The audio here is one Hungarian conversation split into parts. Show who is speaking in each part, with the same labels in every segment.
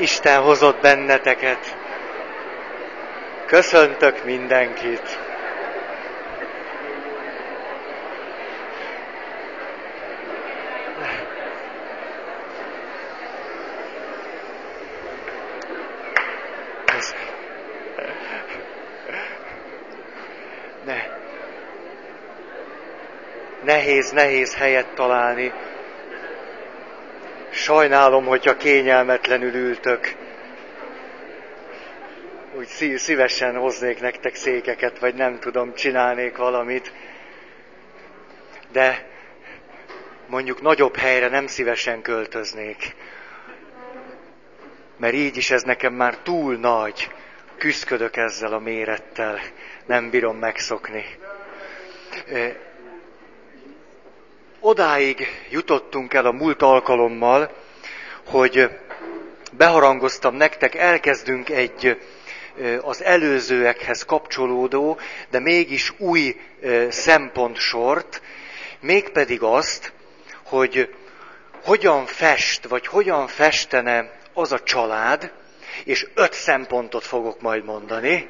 Speaker 1: Isten hozott benneteket. Köszöntök mindenkit. Ne. Nehéz, nehéz helyet találni Sajnálom, hogyha kényelmetlenül ültök. Úgy szívesen hoznék nektek székeket, vagy nem tudom, csinálnék valamit. De mondjuk nagyobb helyre nem szívesen költöznék. Mert így is ez nekem már túl nagy. Küszködök ezzel a mérettel. Nem bírom megszokni. Odáig jutottunk el a múlt alkalommal, hogy beharangoztam nektek, elkezdünk egy az előzőekhez kapcsolódó, de mégis új szempontsort, mégpedig azt, hogy hogyan fest, vagy hogyan festene az a család, és öt szempontot fogok majd mondani,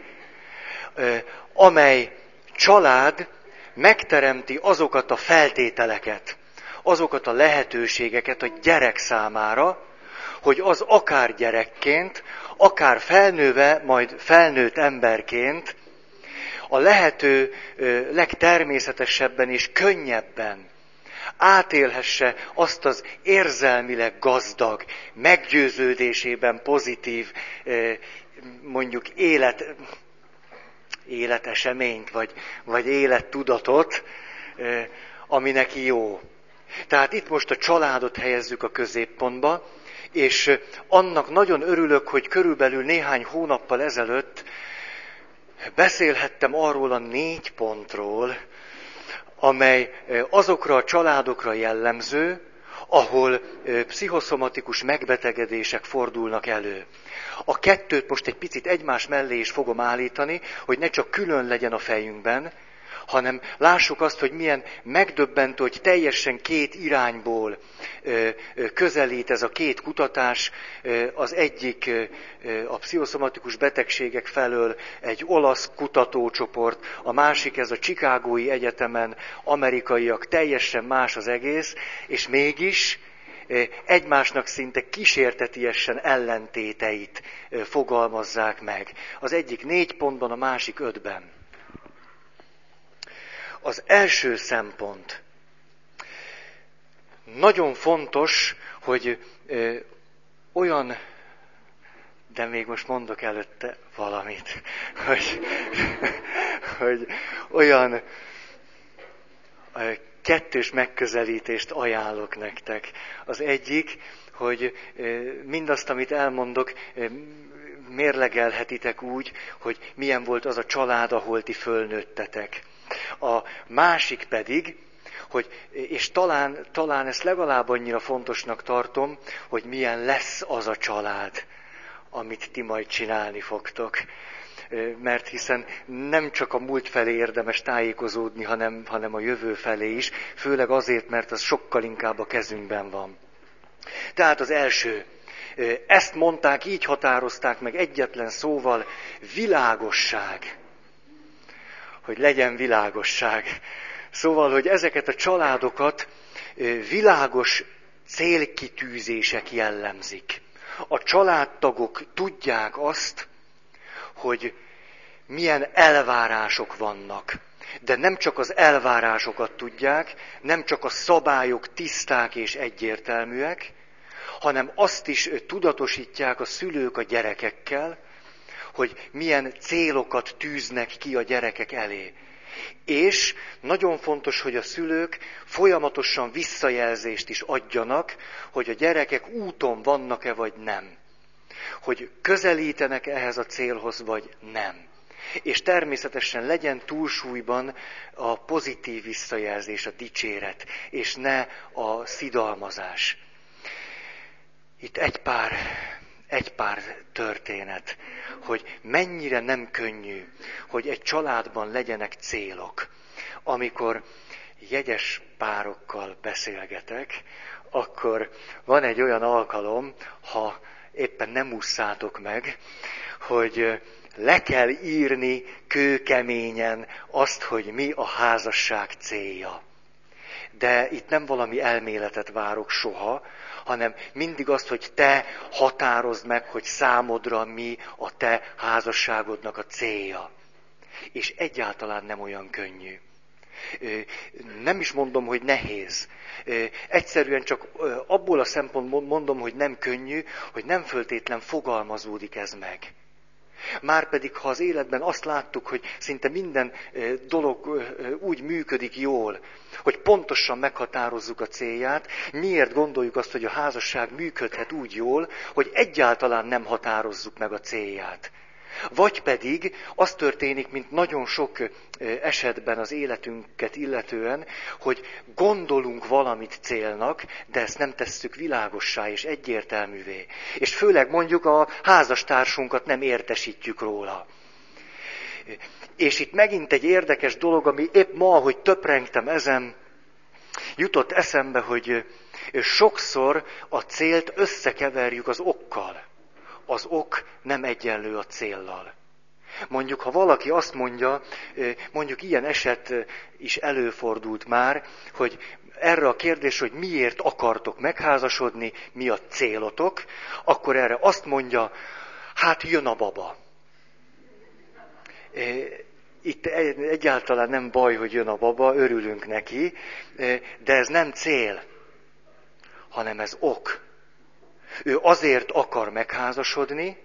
Speaker 1: amely család megteremti azokat a feltételeket, azokat a lehetőségeket a gyerek számára, hogy az akár gyerekként, akár felnőve, majd felnőtt emberként a lehető legtermészetesebben és könnyebben átélhesse azt az érzelmileg gazdag, meggyőződésében pozitív, mondjuk élet, életeseményt, vagy, vagy élettudatot, ami neki jó. Tehát itt most a családot helyezzük a középpontba, és annak nagyon örülök, hogy körülbelül néhány hónappal ezelőtt beszélhettem arról a négy pontról, amely azokra a családokra jellemző, ahol pszichoszomatikus megbetegedések fordulnak elő. A kettőt most egy picit egymás mellé is fogom állítani, hogy ne csak külön legyen a fejünkben, hanem lássuk azt, hogy milyen megdöbbentő, hogy teljesen két irányból közelít ez a két kutatás. Az egyik a pszichoszomatikus betegségek felől egy olasz kutatócsoport, a másik ez a Csikágói Egyetemen amerikaiak, teljesen más az egész, és mégis egymásnak szinte kísértetiesen ellentéteit fogalmazzák meg. Az egyik négy pontban, a másik ötben. Az első szempont. Nagyon fontos, hogy olyan, de még most mondok előtte valamit, hogy, hogy olyan kettős megközelítést ajánlok nektek. Az egyik, hogy mindazt, amit elmondok, mérlegelhetitek úgy, hogy milyen volt az a család, ahol ti fölnőttetek. A másik pedig, hogy, és talán, talán ezt legalább annyira fontosnak tartom, hogy milyen lesz az a család, amit ti majd csinálni fogtok. Mert hiszen nem csak a múlt felé érdemes tájékozódni, hanem, hanem a jövő felé is, főleg azért, mert az sokkal inkább a kezünkben van. Tehát az első, ezt mondták, így határozták meg egyetlen szóval, világosság hogy legyen világosság. Szóval, hogy ezeket a családokat világos célkitűzések jellemzik. A családtagok tudják azt, hogy milyen elvárások vannak. De nem csak az elvárásokat tudják, nem csak a szabályok tiszták és egyértelműek, hanem azt is tudatosítják a szülők a gyerekekkel, hogy milyen célokat tűznek ki a gyerekek elé. És nagyon fontos, hogy a szülők folyamatosan visszajelzést is adjanak, hogy a gyerekek úton vannak-e vagy nem. Hogy közelítenek ehhez a célhoz vagy nem. És természetesen legyen túlsúlyban a pozitív visszajelzés, a dicséret, és ne a szidalmazás. Itt egy pár egy pár történet, hogy mennyire nem könnyű, hogy egy családban legyenek célok. Amikor jegyes párokkal beszélgetek, akkor van egy olyan alkalom, ha épp semmiképpen nem ússzátok meg, hogy le kell írni kőkeményen azt, hogy mi a házasság célja. De itt nem valami elméletet várok soha, hanem mindig azt, hogy te határozd meg, hogy számodra mi a te házasságodnak a célja. És egyáltalán nem olyan könnyű. Nem is mondom, hogy nehéz. Egyszerűen csak abból a szempontból mondom, hogy nem könnyű, hogy nem föltétlen fogalmazódik ez meg. Márpedig, ha az életben azt láttuk, hogy szinte minden dolog úgy működik jól, hogy pontosan meghatározzuk a célját, miért gondoljuk azt, hogy a házasság működhet úgy jól, hogy egyáltalán nem határozzuk meg a célját. Vagy pedig az történik, mint nagyon sok esetben az életünket illetően, hogy gondolunk valamit célnak, de ezt nem tesszük világossá és egyértelművé. És főleg mondjuk a házastársunkat nem értesítjük róla. És itt megint egy érdekes dolog, ami épp ma, hogy töprengtem ezen, jutott eszembe, hogy sokszor a célt összekeverjük az okkal az ok nem egyenlő a céllal. Mondjuk, ha valaki azt mondja, mondjuk ilyen eset is előfordult már, hogy erre a kérdés, hogy miért akartok megházasodni, mi a célotok, akkor erre azt mondja, hát jön a baba. Itt egyáltalán nem baj, hogy jön a baba, örülünk neki, de ez nem cél, hanem ez ok. Ő azért akar megházasodni,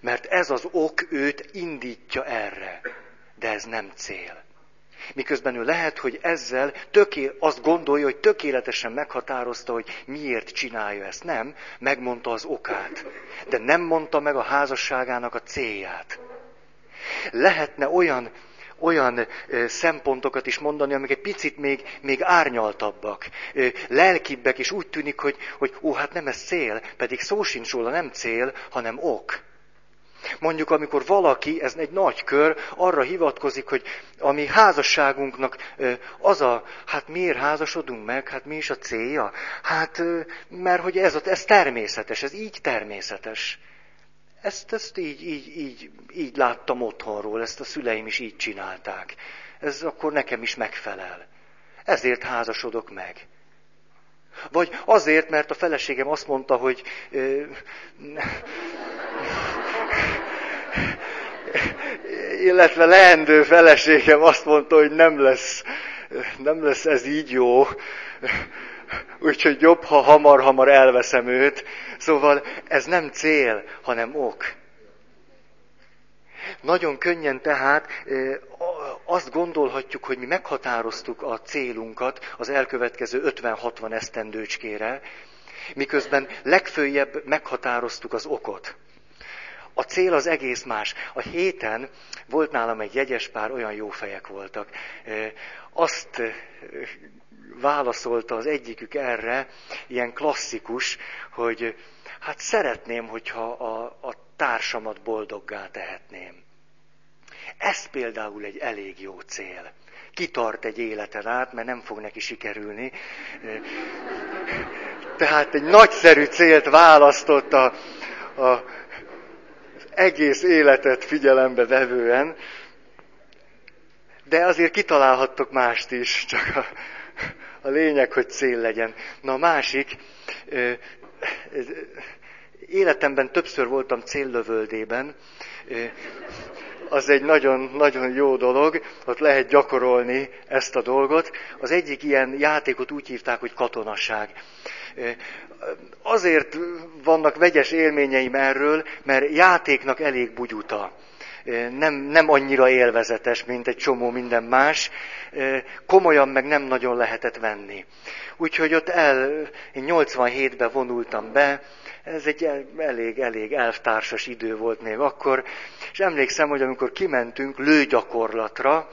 Speaker 1: mert ez az ok őt indítja erre. De ez nem cél. Miközben ő lehet, hogy ezzel töké, azt gondolja, hogy tökéletesen meghatározta, hogy miért csinálja ezt. Nem, megmondta az okát. De nem mondta meg a házasságának a célját. Lehetne olyan olyan szempontokat is mondani, amik egy picit még, még árnyaltabbak, lelkibbek, és úgy tűnik, hogy, hogy ó, hát nem ez cél, pedig szó sincs róla, nem cél, hanem ok. Mondjuk, amikor valaki, ez egy nagy kör, arra hivatkozik, hogy a mi házasságunknak az a, hát miért házasodunk meg, hát mi is a célja? Hát, mert hogy ez, ez természetes, ez így természetes. Ezt, ezt így, így, így, így láttam otthonról, ezt a szüleim is így csinálták. Ez akkor nekem is megfelel. Ezért házasodok meg. Vagy azért, mert a feleségem azt mondta, hogy illetve leendő feleségem azt mondta, hogy nem lesz, nem lesz ez így jó, úgyhogy jobb, ha hamar-hamar elveszem őt. Szóval ez nem cél, hanem ok. Nagyon könnyen tehát azt gondolhatjuk, hogy mi meghatároztuk a célunkat az elkövetkező 50-60 esztendőcskére, miközben legfőjebb meghatároztuk az okot. A cél az egész más. A héten volt nálam egy jegyes pár, olyan jó fejek voltak. Azt válaszolta az egyikük erre, ilyen klasszikus, hogy hát szeretném, hogyha a, a társamat boldoggá tehetném. Ez például egy elég jó cél. Kitart egy életen át, mert nem fog neki sikerülni. Tehát egy nagyszerű célt választott a, a, egész életet figyelembe vevően, de azért kitalálhattok mást is, csak a, a lényeg, hogy cél legyen. Na a másik, életemben többször voltam céllövöldében, az egy nagyon, nagyon jó dolog, ott lehet gyakorolni ezt a dolgot. Az egyik ilyen játékot úgy hívták, hogy katonaság. Azért vannak vegyes élményeim erről, mert játéknak elég bugyuta. Nem, nem annyira élvezetes, mint egy csomó minden más, komolyan meg nem nagyon lehetett venni. Úgyhogy ott el, én 87-ben vonultam be, ez egy elég, elég elvtársas idő volt még akkor, és emlékszem, hogy amikor kimentünk lőgyakorlatra,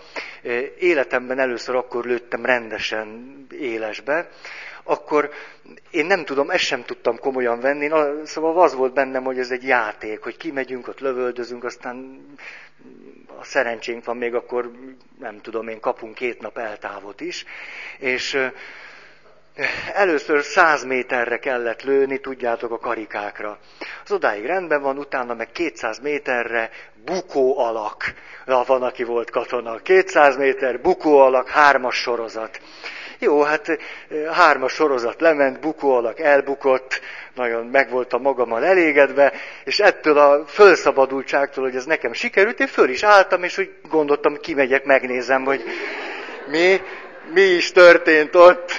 Speaker 1: életemben először akkor lőttem rendesen élesbe, akkor én nem tudom, ezt sem tudtam komolyan venni, na, szóval az volt bennem, hogy ez egy játék, hogy kimegyünk, ott lövöldözünk, aztán a szerencsénk van még akkor, nem tudom én, kapunk két nap eltávot is, és először száz méterre kellett lőni, tudjátok, a karikákra. Az odáig rendben van, utána meg 200 méterre bukó alak. Na, van, aki volt katona. 200 méter bukó alak, hármas sorozat. Jó, hát hármas sorozat lement, bukó alak elbukott, nagyon meg voltam magammal elégedve, és ettől a fölszabadultságtól, hogy ez nekem sikerült, én föl is álltam, és úgy gondoltam, kimegyek, megnézem, hogy mi, mi is történt ott.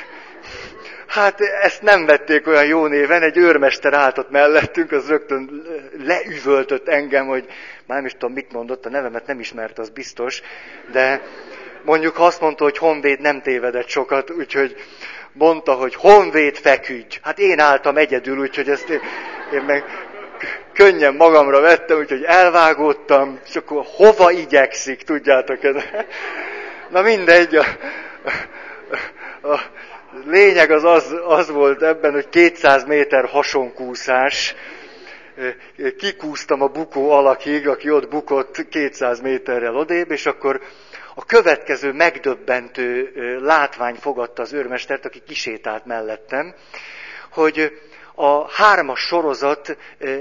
Speaker 1: Hát ezt nem vették olyan jó néven, egy őrmester állt ott mellettünk, az rögtön leüvöltött engem, hogy már nem is tudom, mit mondott, a nevemet nem ismert, az biztos, de mondjuk azt mondta, hogy Honvéd nem tévedett sokat, úgyhogy mondta, hogy Honvéd feküdj. Hát én álltam egyedül, úgyhogy ezt én, én meg könnyen magamra vettem, úgyhogy elvágódtam, és akkor hova igyekszik, tudjátok ez. Na mindegy, a, a, a lényeg az, az az volt ebben, hogy 200 méter hasonkúszás, kikúztam a bukó alakig, aki ott bukott 200 méterrel odébb, és akkor a következő megdöbbentő látvány fogadta az őrmestert, aki kisétált mellettem, hogy a hármas sorozat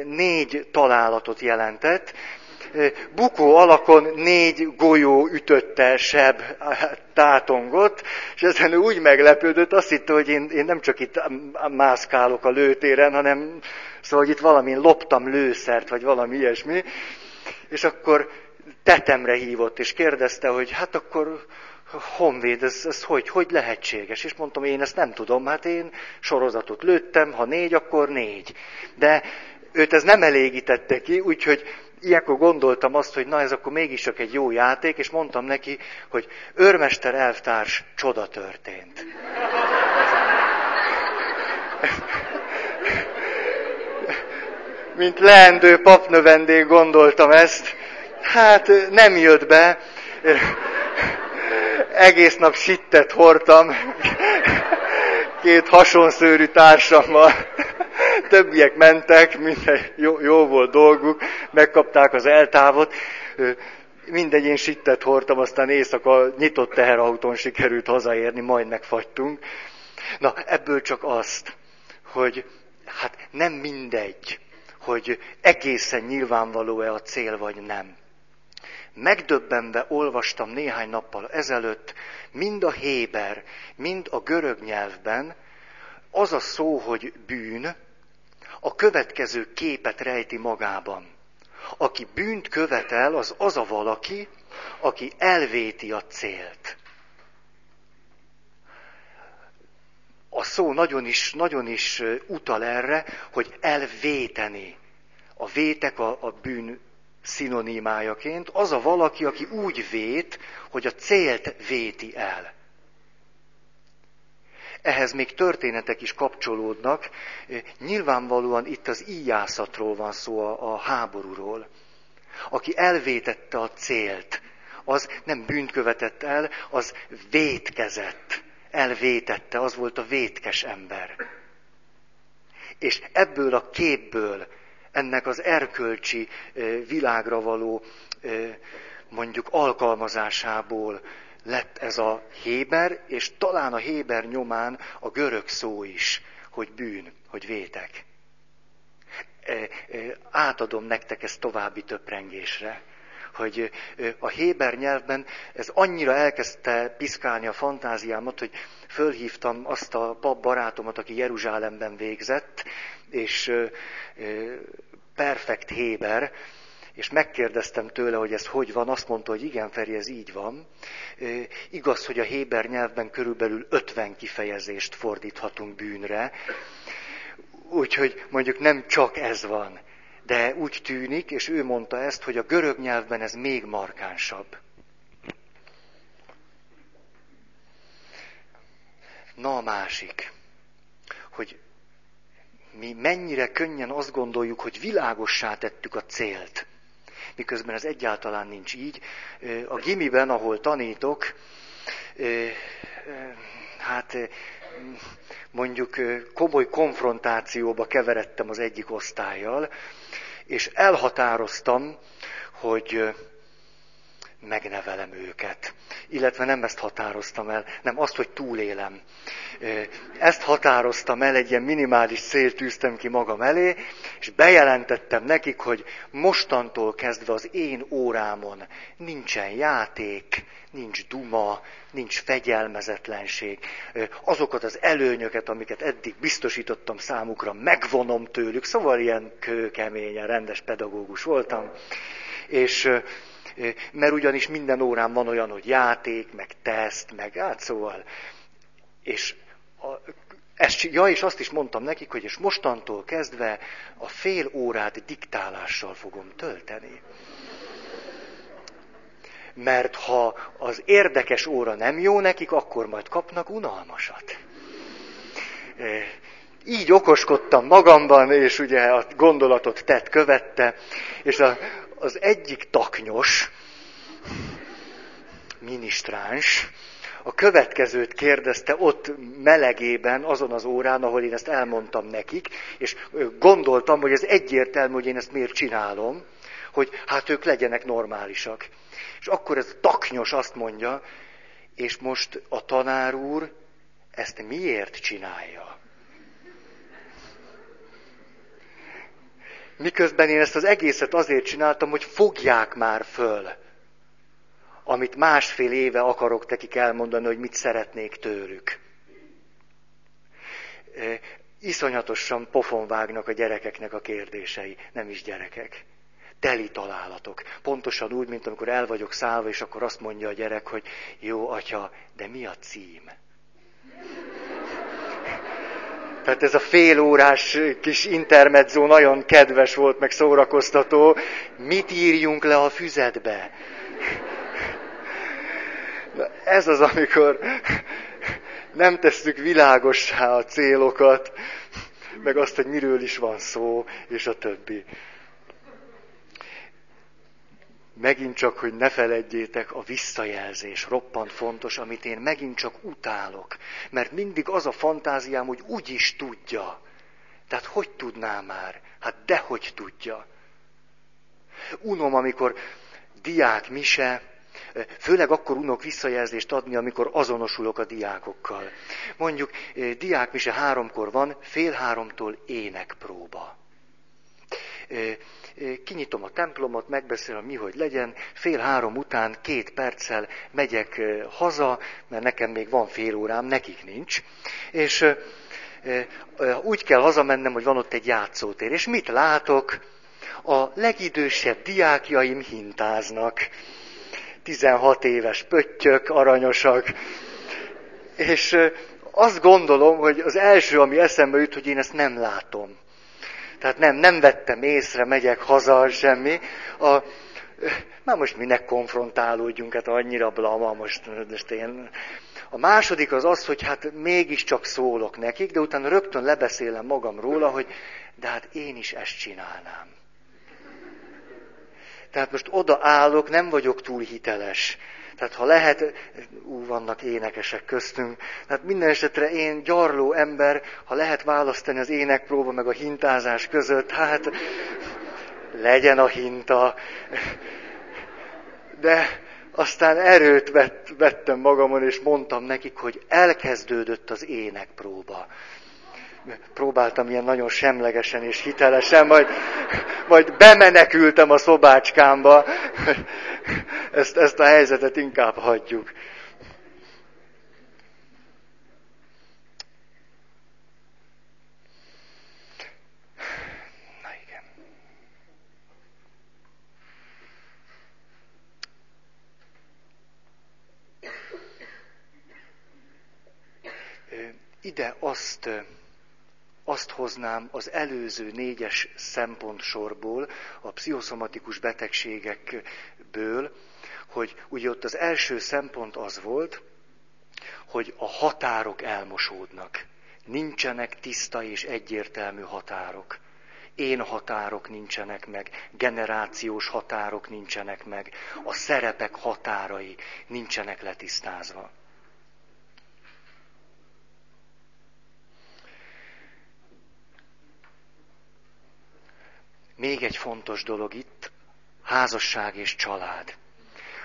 Speaker 1: négy találatot jelentett, bukó alakon négy golyó ütötte seb tátongott, és ezen úgy meglepődött, azt hitte, hogy én, én nem csak itt mászkálok a lőtéren, hanem szóval hogy itt valami loptam lőszert, vagy valami ilyesmi, és akkor tetemre hívott, és kérdezte, hogy hát akkor Honvéd, ez, ez hogy, hogy lehetséges? És mondtam, én ezt nem tudom, hát én sorozatot lőttem, ha négy, akkor négy. De őt ez nem elégítette ki, úgyhogy ilyenkor gondoltam azt, hogy na ez akkor mégis csak egy jó játék, és mondtam neki, hogy őrmester elvtárs csoda történt. Mint leendő papnövendék gondoltam ezt, Hát nem jött be. Egész nap sittet hordtam. Két hasonszőrű társammal. Többiek mentek, minden jó, jó volt dolguk, megkapták az eltávot. Mindegy, én sittet hordtam, aztán éjszaka nyitott teherautón sikerült hazaérni, majd megfagytunk. Na, ebből csak azt, hogy hát nem mindegy, hogy egészen nyilvánvaló-e a cél, vagy nem megdöbbenve olvastam néhány nappal ezelőtt, mind a héber, mind a görög nyelvben az a szó, hogy bűn, a következő képet rejti magában. Aki bűnt követel, az az a valaki, aki elvéti a célt. A szó nagyon is, nagyon is utal erre, hogy elvéteni. A vétek a, a bűn szinonimájaként, az a valaki, aki úgy vét, hogy a célt véti el. Ehhez még történetek is kapcsolódnak. Nyilvánvalóan itt az íjászatról van szó, a, a háborúról. Aki elvétette a célt, az nem bűnt követett el, az vétkezett, elvétette, az volt a vétkes ember. És ebből a képből ennek az erkölcsi világra való mondjuk alkalmazásából lett ez a Héber, és talán a Héber nyomán a görög szó is, hogy bűn, hogy vétek. Átadom nektek ezt további töprengésre, hogy a Héber nyelvben ez annyira elkezdte piszkálni a fantáziámat, hogy fölhívtam azt a pap barátomat, aki Jeruzsálemben végzett, és perfekt Héber, és megkérdeztem tőle, hogy ez hogy van, azt mondta, hogy igen, Feri, ez így van. Igaz, hogy a Héber nyelvben körülbelül 50 kifejezést fordíthatunk bűnre, úgyhogy mondjuk nem csak ez van, de úgy tűnik, és ő mondta ezt, hogy a görög nyelvben ez még markánsabb. Na a másik, hogy mennyire könnyen azt gondoljuk, hogy világossá tettük a célt, miközben ez egyáltalán nincs így. A gimiben, ahol tanítok, hát mondjuk komoly konfrontációba keveredtem az egyik osztályjal, és elhatároztam, hogy megnevelem őket. Illetve nem ezt határoztam el, nem azt, hogy túlélem. Ezt határoztam el, egy ilyen minimális célt tűztem ki magam elé, és bejelentettem nekik, hogy mostantól kezdve az én órámon nincsen játék, nincs duma, nincs fegyelmezetlenség. Azokat az előnyöket, amiket eddig biztosítottam számukra, megvonom tőlük. Szóval ilyen kőkeményen, rendes pedagógus voltam. És mert ugyanis minden órán van olyan, hogy játék, meg teszt, meg hát szóval. És a, ezt, ja, és azt is mondtam nekik, hogy és mostantól kezdve a fél órát diktálással fogom tölteni. Mert ha az érdekes óra nem jó nekik, akkor majd kapnak unalmasat. Így okoskodtam magamban, és ugye a gondolatot tett követte, és a, az egyik taknyos, minisztráns, a következőt kérdezte ott melegében, azon az órán, ahol én ezt elmondtam nekik, és gondoltam, hogy ez egyértelmű, hogy én ezt miért csinálom, hogy hát ők legyenek normálisak. És akkor ez a taknyos azt mondja, és most a tanár úr ezt miért csinálja? Miközben én ezt az egészet azért csináltam, hogy fogják már föl, amit másfél éve akarok nekik elmondani, hogy mit szeretnék tőlük. Iszonyatosan pofon vágnak a gyerekeknek a kérdései, nem is gyerekek. Teli találatok. Pontosan úgy, mint amikor el vagyok szállva, és akkor azt mondja a gyerek, hogy jó, atya, de mi a cím? Tehát ez a fél órás kis intermezzo nagyon kedves volt, meg szórakoztató. Mit írjunk le a füzetbe? Ez az, amikor nem tesszük világossá a célokat, meg azt, hogy miről is van szó, és a többi. Megint csak, hogy ne feledjétek, a visszajelzés roppant fontos, amit én megint csak utálok. Mert mindig az a fantáziám, hogy úgy is tudja. Tehát hogy tudná már? Hát dehogy tudja. Unom, amikor diák mise, főleg akkor unok visszajelzést adni, amikor azonosulok a diákokkal. Mondjuk, diák mise háromkor van, fél háromtól énekpróba kinyitom a templomot, megbeszélem mi, hogy legyen, fél három után két perccel megyek haza, mert nekem még van fél órám, nekik nincs, és úgy kell hazamennem, hogy van ott egy játszótér. És mit látok? A legidősebb diákjaim hintáznak. 16 éves pöttyök, aranyosak. És azt gondolom, hogy az első, ami eszembe jut, hogy én ezt nem látom. Tehát nem, nem vettem észre, megyek haza, semmi. A, már most minek konfrontálódjunk, hát annyira blama most, most én... A második az az, hogy hát mégiscsak szólok nekik, de utána rögtön lebeszélem magam róla, hogy de hát én is ezt csinálnám. Tehát most odaállok, nem vagyok túl hiteles. Tehát ha lehet, ú, vannak énekesek köztünk, tehát minden esetre én gyarló ember, ha lehet választani az énekpróba meg a hintázás között, hát legyen a hinta. De aztán erőt vett, vettem magamon, és mondtam nekik, hogy elkezdődött az énekpróba próbáltam ilyen nagyon semlegesen és hitelesen, majd, majd bemenekültem a szobácskámba. Ezt, ezt a helyzetet inkább hagyjuk. Na igen. Ide azt azt hoznám az előző négyes szempontsorból, a pszichoszomatikus betegségekből, hogy ugye ott az első szempont az volt, hogy a határok elmosódnak. Nincsenek tiszta és egyértelmű határok. Én határok nincsenek meg, generációs határok nincsenek meg, a szerepek határai nincsenek letisztázva. Még egy fontos dolog itt, házasság és család.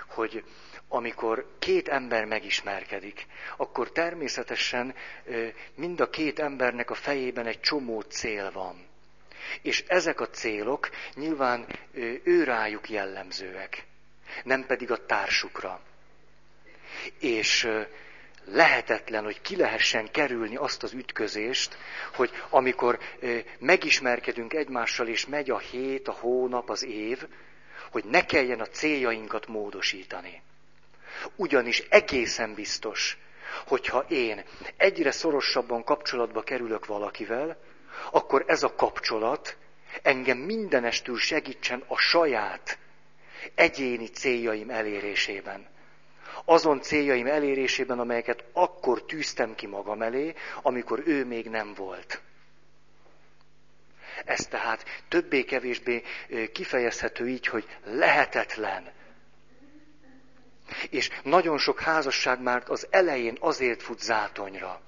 Speaker 1: hogy amikor két ember megismerkedik, akkor természetesen mind a két embernek a fejében egy csomó cél van. És ezek a célok nyilván ő rájuk jellemzőek, nem pedig a társukra. És lehetetlen, hogy ki lehessen kerülni azt az ütközést, hogy amikor megismerkedünk egymással, és megy a hét, a hónap, az év, hogy ne kelljen a céljainkat módosítani. Ugyanis egészen biztos, hogyha én egyre szorosabban kapcsolatba kerülök valakivel, akkor ez a kapcsolat engem mindenestül segítsen a saját egyéni céljaim elérésében. Azon céljaim elérésében, amelyeket akkor tűztem ki magam elé, amikor ő még nem volt. Ez tehát többé-kevésbé kifejezhető így, hogy lehetetlen. És nagyon sok házasság már az elején azért fut zátonyra,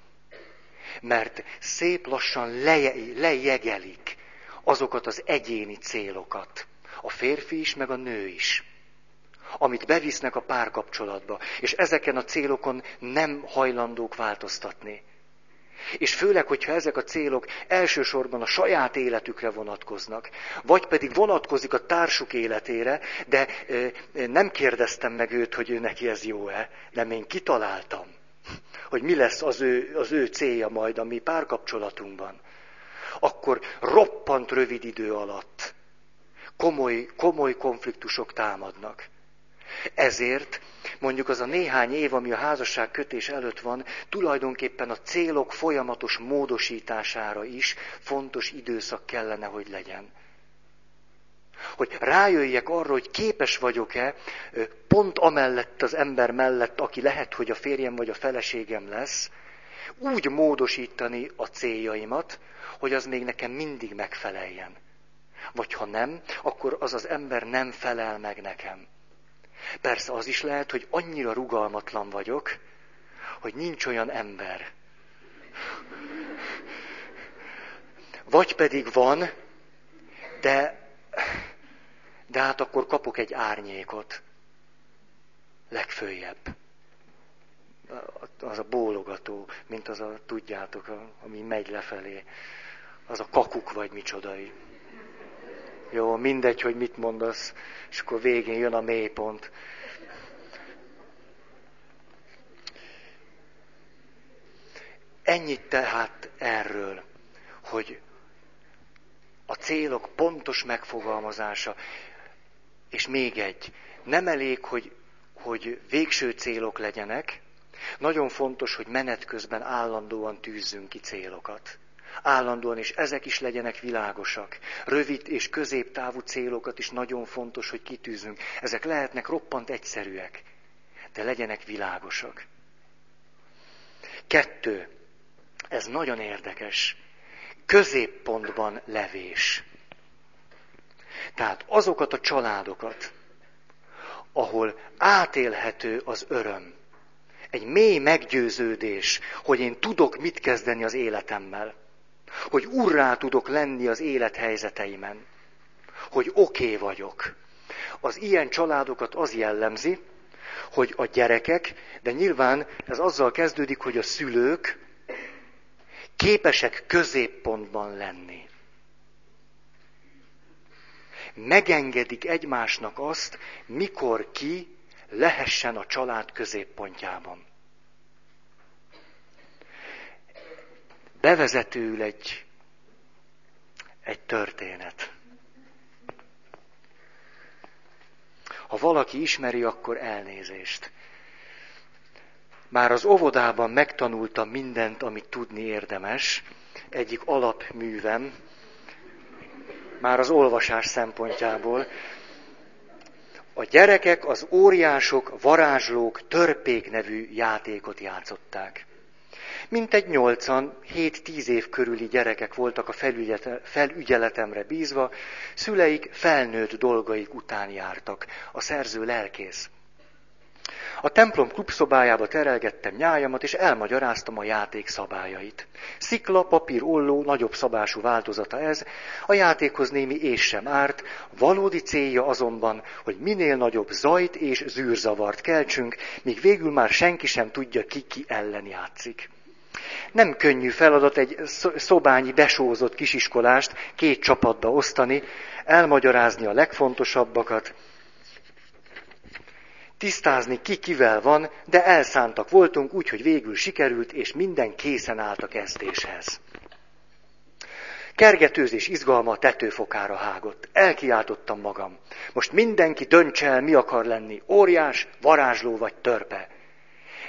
Speaker 1: mert szép lassan leje, lejegelik azokat az egyéni célokat. A férfi is, meg a nő is. Amit bevisznek a párkapcsolatba. És ezeken a célokon nem hajlandók változtatni. És főleg, hogyha ezek a célok elsősorban a saját életükre vonatkoznak, vagy pedig vonatkozik a társuk életére, de nem kérdeztem meg őt, hogy ő neki ez jó-e, nem én kitaláltam, hogy mi lesz az ő, az ő célja majd a mi párkapcsolatunkban. Akkor roppant rövid idő alatt komoly, komoly konfliktusok támadnak. Ezért mondjuk az a néhány év, ami a házasság kötés előtt van, tulajdonképpen a célok folyamatos módosítására is fontos időszak kellene, hogy legyen. Hogy rájöjjek arra, hogy képes vagyok-e pont amellett az ember mellett, aki lehet, hogy a férjem vagy a feleségem lesz, úgy módosítani a céljaimat, hogy az még nekem mindig megfeleljen. Vagy ha nem, akkor az az ember nem felel meg nekem. Persze az is lehet, hogy annyira rugalmatlan vagyok, hogy nincs olyan ember. Vagy pedig van, de, de hát akkor kapok egy árnyékot. Legfőjebb. Az a bólogató, mint az a, tudjátok, ami megy lefelé. Az a kakuk vagy micsodai. Jó, mindegy, hogy mit mondasz, és akkor végén jön a mélypont. Ennyit tehát erről, hogy a célok pontos megfogalmazása, és még egy, nem elég, hogy, hogy végső célok legyenek, nagyon fontos, hogy menet közben állandóan tűzzünk ki célokat állandóan, és ezek is legyenek világosak. Rövid és középtávú célokat is nagyon fontos, hogy kitűzünk. Ezek lehetnek roppant egyszerűek, de legyenek világosak. Kettő, ez nagyon érdekes, középpontban levés. Tehát azokat a családokat, ahol átélhető az öröm, egy mély meggyőződés, hogy én tudok mit kezdeni az életemmel, hogy urrá tudok lenni az élethelyzeteimen, hogy oké okay vagyok. Az ilyen családokat az jellemzi, hogy a gyerekek, de nyilván ez azzal kezdődik, hogy a szülők képesek középpontban lenni. Megengedik egymásnak azt, mikor ki lehessen a család középpontjában. Bevezetőül egy, egy történet. Ha valaki ismeri, akkor elnézést. Már az óvodában megtanultam mindent, amit tudni érdemes, egyik alapművem, már az olvasás szempontjából. A gyerekek az óriások, varázslók, törpék nevű játékot játszották. Mintegy nyolcan, hét-tíz év körüli gyerekek voltak a felügyeletemre bízva, szüleik felnőtt dolgaik után jártak. A szerző lelkész. A templom klubszobájába terelgettem nyájamat, és elmagyaráztam a játék szabályait. Szikla, papír, olló, nagyobb szabású változata ez, a játékhoz némi és sem árt, valódi célja azonban, hogy minél nagyobb zajt és zűrzavart keltsünk, míg végül már senki sem tudja, ki ki ellen játszik. Nem könnyű feladat egy szobányi besózott kisiskolást két csapatba osztani, elmagyarázni a legfontosabbakat, tisztázni ki kivel van, de elszántak voltunk, úgyhogy végül sikerült, és minden készen állt a kezdéshez. Kergetőzés izgalma a tetőfokára hágott. Elkiáltottam magam. Most mindenki döntse el, mi akar lenni, óriás, varázsló vagy törpe.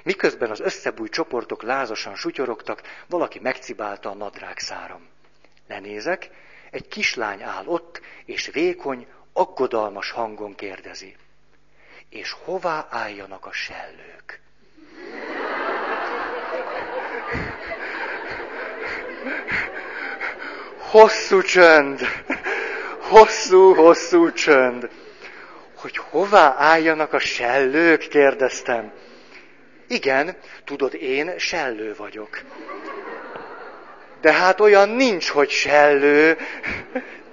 Speaker 1: Miközben az összebúj csoportok lázasan sutyorogtak, valaki megcibálta a nadrág száram. Lenézek, egy kislány áll ott, és vékony, aggodalmas hangon kérdezi és hová álljanak a sellők. Hosszú csönd, hosszú, hosszú csönd. Hogy hová álljanak a sellők, kérdeztem. Igen, tudod, én sellő vagyok. De hát olyan nincs, hogy sellő.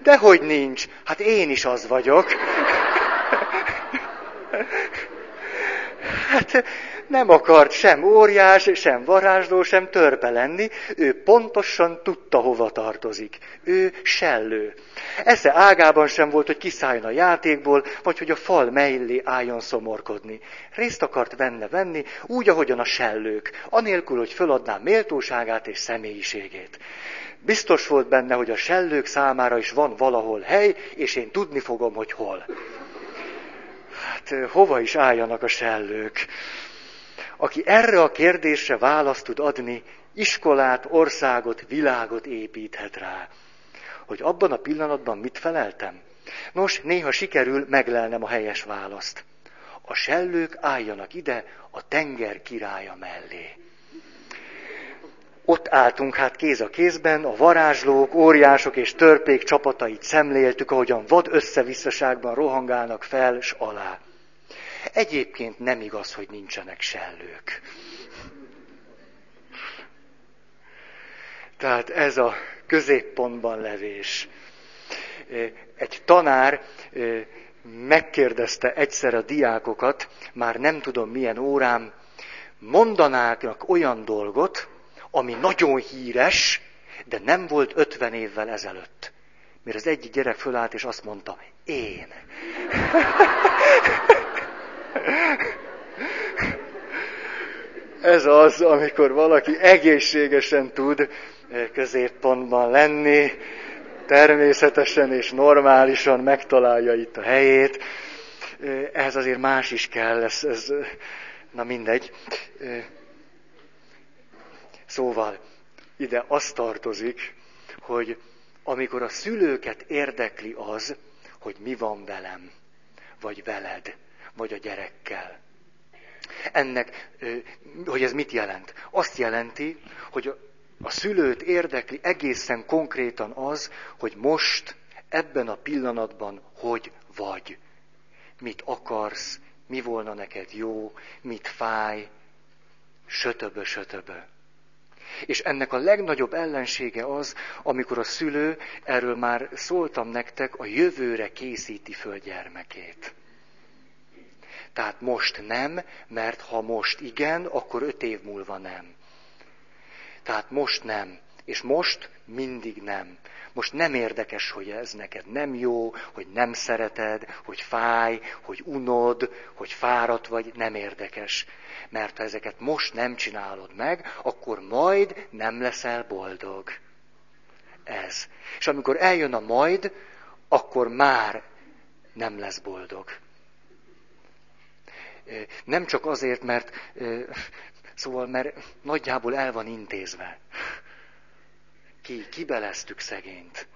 Speaker 1: Dehogy nincs. Hát én is az vagyok. Hát nem akart sem óriás, sem varázsló, sem törpe lenni, ő pontosan tudta, hova tartozik. Ő sellő. Esze ágában sem volt, hogy kiszálljon a játékból, vagy hogy a fal mellé álljon szomorkodni. Részt akart venne venni, úgy, ahogyan a sellők, anélkül, hogy föladná méltóságát és személyiségét. Biztos volt benne, hogy a sellők számára is van valahol hely, és én tudni fogom, hogy hol hát hova is álljanak a sellők? Aki erre a kérdésre választ tud adni, iskolát, országot, világot építhet rá. Hogy abban a pillanatban mit feleltem? Nos, néha sikerül meglelnem a helyes választ. A sellők álljanak ide a tenger királya mellé. Ott álltunk hát kéz a kézben, a varázslók, óriások és törpék csapatait szemléltük, ahogyan vad összevisszaságban rohangálnak fel s alá. Egyébként nem igaz, hogy nincsenek sellők. Tehát ez a középpontban levés. Egy tanár megkérdezte egyszer a diákokat, már nem tudom milyen órám, mondanáknak olyan dolgot, ami nagyon híres, de nem volt ötven évvel ezelőtt. Mire az egyik gyerek fölállt, és azt mondta, én. Ez az, amikor valaki egészségesen tud eh, középpontban lenni, természetesen és normálisan megtalálja itt a helyét. Eh, ehhez azért más is kell, ez, ez na mindegy. Eh, szóval ide az tartozik, hogy amikor a szülőket érdekli az, hogy mi van velem, vagy veled, vagy a gyerekkel. Ennek, hogy ez mit jelent? Azt jelenti, hogy a szülőt érdekli egészen konkrétan az, hogy most, ebben a pillanatban hogy vagy. Mit akarsz, mi volna neked jó, mit fáj, sötöbö, sötöbö. És ennek a legnagyobb ellensége az, amikor a szülő, erről már szóltam nektek, a jövőre készíti föl gyermekét. Tehát most nem, mert ha most igen, akkor öt év múlva nem. Tehát most nem. És most mindig nem. Most nem érdekes, hogy ez neked nem jó, hogy nem szereted, hogy fáj, hogy unod, hogy fáradt vagy, nem érdekes. Mert ha ezeket most nem csinálod meg, akkor majd nem leszel boldog. Ez. És amikor eljön a majd, akkor már nem lesz boldog. Nem csak azért, mert szóval, mert nagyjából el van intézve. Ki, kibeleztük szegényt.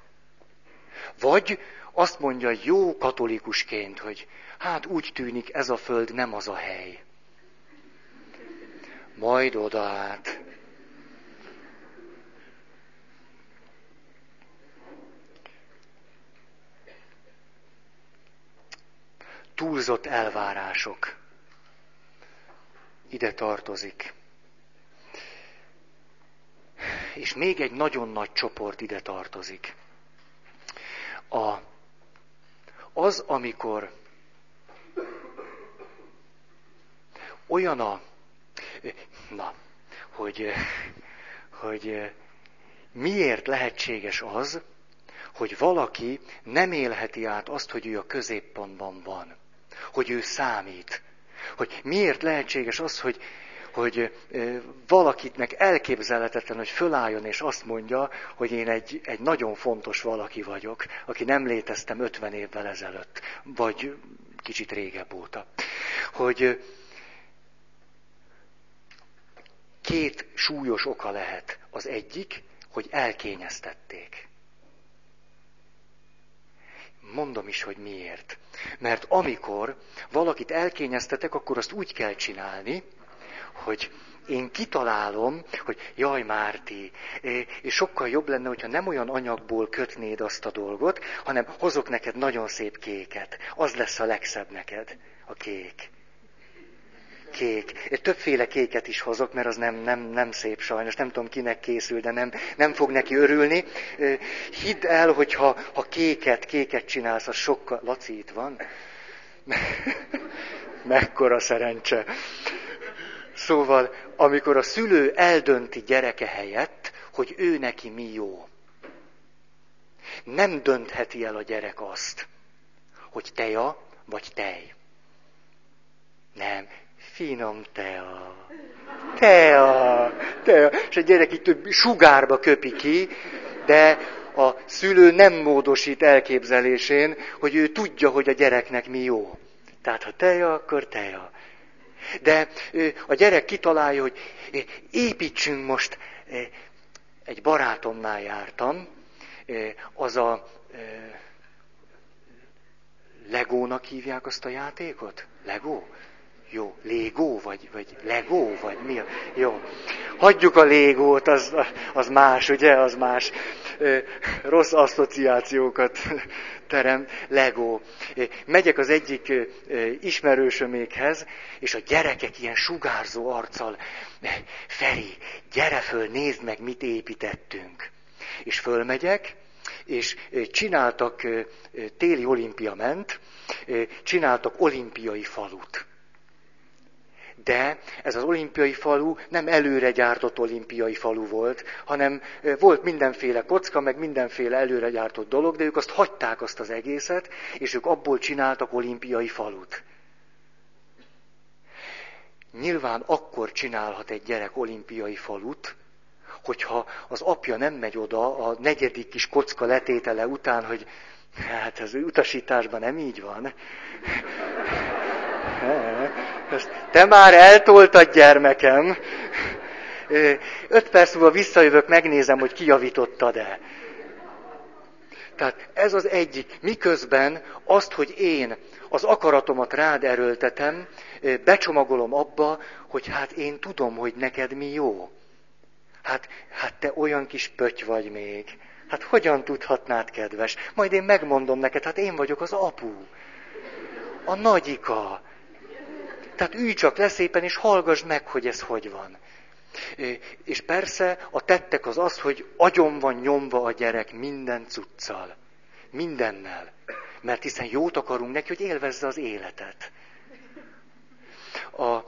Speaker 1: Vagy azt mondja jó katolikusként, hogy hát úgy tűnik ez a föld nem az a hely. Majd oda át. Túlzott elvárások ide tartozik. És még egy nagyon nagy csoport ide tartozik. A, az, amikor olyan a, na, hogy, hogy miért lehetséges az, hogy valaki nem élheti át azt, hogy ő a középpontban van, hogy ő számít, hogy miért lehetséges az, hogy, hogy valakitnek elképzelhetetlen, hogy fölálljon és azt mondja, hogy én egy, egy nagyon fontos valaki vagyok, aki nem léteztem 50 évvel ezelőtt, vagy kicsit régebb óta. Hogy két súlyos oka lehet. Az egyik, hogy elkényeztették. Mondom is, hogy miért. Mert amikor valakit elkényeztetek, akkor azt úgy kell csinálni, hogy én kitalálom, hogy jaj Márti, és sokkal jobb lenne, hogyha nem olyan anyagból kötnéd azt a dolgot, hanem hozok neked nagyon szép kéket. Az lesz a legszebb neked, a kék kék. Én többféle kéket is hozok, mert az nem, nem, nem szép sajnos, nem tudom kinek készül, de nem, nem fog neki örülni. Hidd el, hogy ha, ha kéket, kéket csinálsz, az sokkal... Laci itt van? Mekkora szerencse. Szóval, amikor a szülő eldönti gyereke helyett, hogy ő neki mi jó, nem döntheti el a gyerek azt, hogy teja vagy tej. Nem, finom tea, tea, tea. És a gyerek több sugárba köpi ki, de a szülő nem módosít elképzelésén, hogy ő tudja, hogy a gyereknek mi jó. Tehát ha teja, akkor teja. De a gyerek kitalálja, hogy építsünk most, egy barátomnál jártam, az a Legónak hívják azt a játékot? Legó? Jó, légó, vagy, vagy legó, vagy mi? Jó. Hagyjuk a légót, az, az más, ugye, az más. Rossz asszociációkat terem, legó. Megyek az egyik ismerősömékhez, és a gyerekek ilyen sugárzó arccal, Feri, gyere föl, nézd meg, mit építettünk. És fölmegyek, és csináltak, téli olimpia ment, csináltak olimpiai falut. De ez az olimpiai falu nem előre gyártott olimpiai falu volt, hanem volt mindenféle kocka, meg mindenféle előre gyártott dolog, de ők azt hagyták azt az egészet, és ők abból csináltak olimpiai falut. Nyilván akkor csinálhat egy gyerek olimpiai falut, hogyha az apja nem megy oda a negyedik kis kocka letétele után, hogy hát az utasításban nem így van. Te már eltoltad gyermekem. Öt perc múlva visszajövök, megnézem, hogy kijavítottad-e. Tehát ez az egyik. Miközben azt, hogy én az akaratomat rád erőltetem, becsomagolom abba, hogy hát én tudom, hogy neked mi jó. Hát, hát te olyan kis pöty vagy még. Hát hogyan tudhatnád, kedves? Majd én megmondom neked, hát én vagyok az apu. A nagyika. Tehát ülj csak le szépen, és hallgass meg, hogy ez hogy van. És persze a tettek az az, hogy agyon van nyomva a gyerek minden cuccal. Mindennel. Mert hiszen jót akarunk neki, hogy élvezze az életet. A,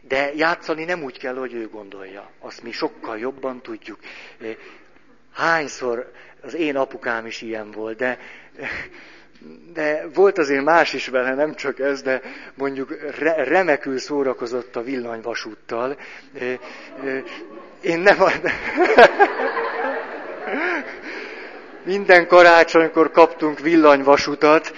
Speaker 1: de játszani nem úgy kell, hogy ő gondolja. Azt mi sokkal jobban tudjuk. Hányszor az én apukám is ilyen volt, de de volt azért más is vele, nem csak ez, de mondjuk re- remekül szórakozott a villanyvasúttal. Én nem... Minden karácsonykor kaptunk villanyvasutat,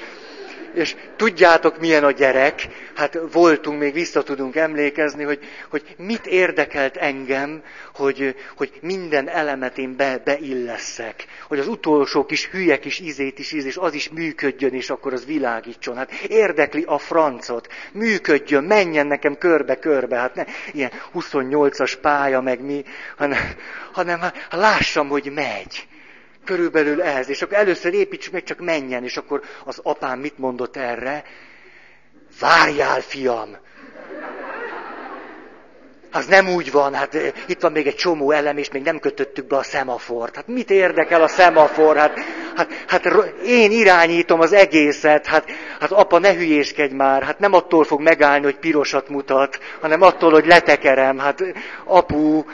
Speaker 1: és tudjátok, milyen a gyerek, hát voltunk, még vissza tudunk emlékezni, hogy, hogy mit érdekelt engem, hogy, hogy minden elemet én be, beillesszek. Hogy az utolsó kis hülye kis izét is íz, és az is működjön, és akkor az világítson. Hát érdekli a francot, működjön, menjen nekem körbe-körbe, hát ne ilyen 28-as pálya, meg mi, hanem, hanem hát lássam, hogy megy körülbelül ehhez. És akkor először építsük meg, csak menjen. És akkor az apám mit mondott erre? Várjál, fiam! Az nem úgy van, hát itt van még egy csomó elem, és még nem kötöttük be a szemafort. Hát mit érdekel a szemafor? Hát, hát, hát én irányítom az egészet. Hát, hát apa, ne hülyéskedj már. Hát nem attól fog megállni, hogy pirosat mutat, hanem attól, hogy letekerem. Hát apu...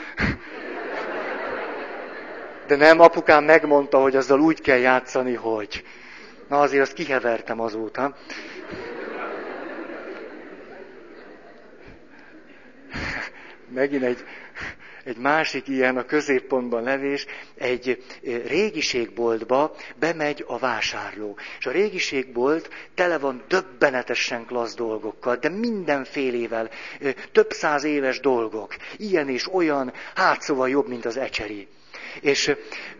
Speaker 1: De nem, apukám megmondta, hogy azzal úgy kell játszani, hogy... Na azért azt kihevertem azóta. megint egy, egy másik ilyen a középpontban levés, egy régiségboltba bemegy a vásárló. És a régiségbolt tele van döbbenetesen klassz dolgokkal, de mindenfélével, több száz éves dolgok. Ilyen és olyan, hát szóval jobb, mint az ecseri. És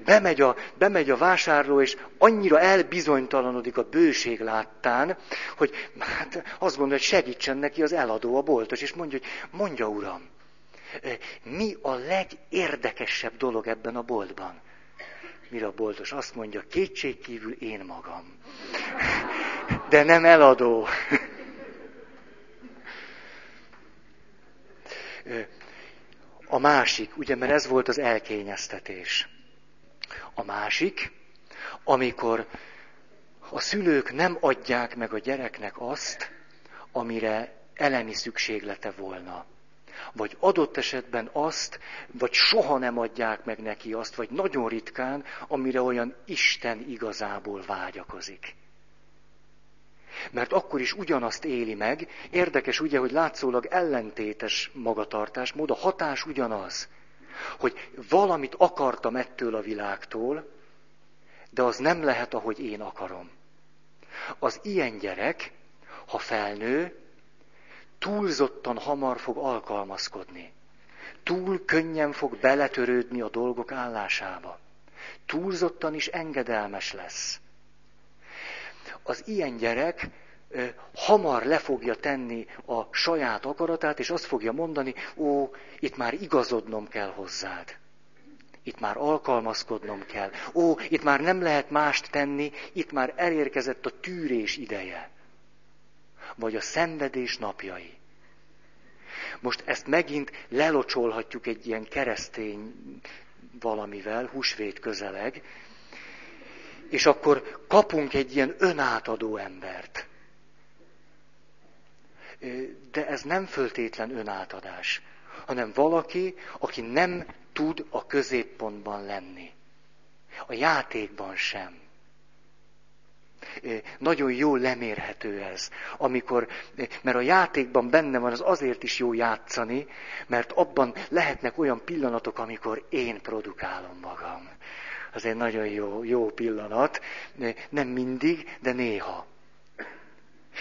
Speaker 1: bemegy a, bemegy a vásárló, és annyira elbizonytalanodik a bőség láttán, hogy hát azt gondolja, hogy segítsen neki az eladó, a boltos, és mondja, hogy mondja uram, mi a legérdekesebb dolog ebben a boltban? Mire a boltos azt mondja, kétségkívül én magam. De nem eladó. A másik, ugye, mert ez volt az elkényeztetés. A másik, amikor a szülők nem adják meg a gyereknek azt, amire elemi szükséglete volna vagy adott esetben azt, vagy soha nem adják meg neki azt, vagy nagyon ritkán, amire olyan Isten igazából vágyakozik. Mert akkor is ugyanazt éli meg, érdekes ugye, hogy látszólag ellentétes magatartás, mód a hatás ugyanaz, hogy valamit akartam ettől a világtól, de az nem lehet, ahogy én akarom. Az ilyen gyerek, ha felnő, túlzottan hamar fog alkalmazkodni. Túl könnyen fog beletörődni a dolgok állásába. Túlzottan is engedelmes lesz. Az ilyen gyerek hamar le fogja tenni a saját akaratát, és azt fogja mondani, ó, itt már igazodnom kell hozzád. Itt már alkalmazkodnom kell. Ó, itt már nem lehet mást tenni, itt már elérkezett a tűrés ideje vagy a szenvedés napjai. Most ezt megint lelocsolhatjuk egy ilyen keresztény valamivel, húsvét közeleg, és akkor kapunk egy ilyen önátadó embert. De ez nem föltétlen önátadás, hanem valaki, aki nem tud a középpontban lenni. A játékban sem. Nagyon jó lemérhető ez, amikor, mert a játékban benne van, az azért is jó játszani, mert abban lehetnek olyan pillanatok, amikor én produkálom magam. Az egy nagyon jó, jó pillanat, nem mindig, de néha.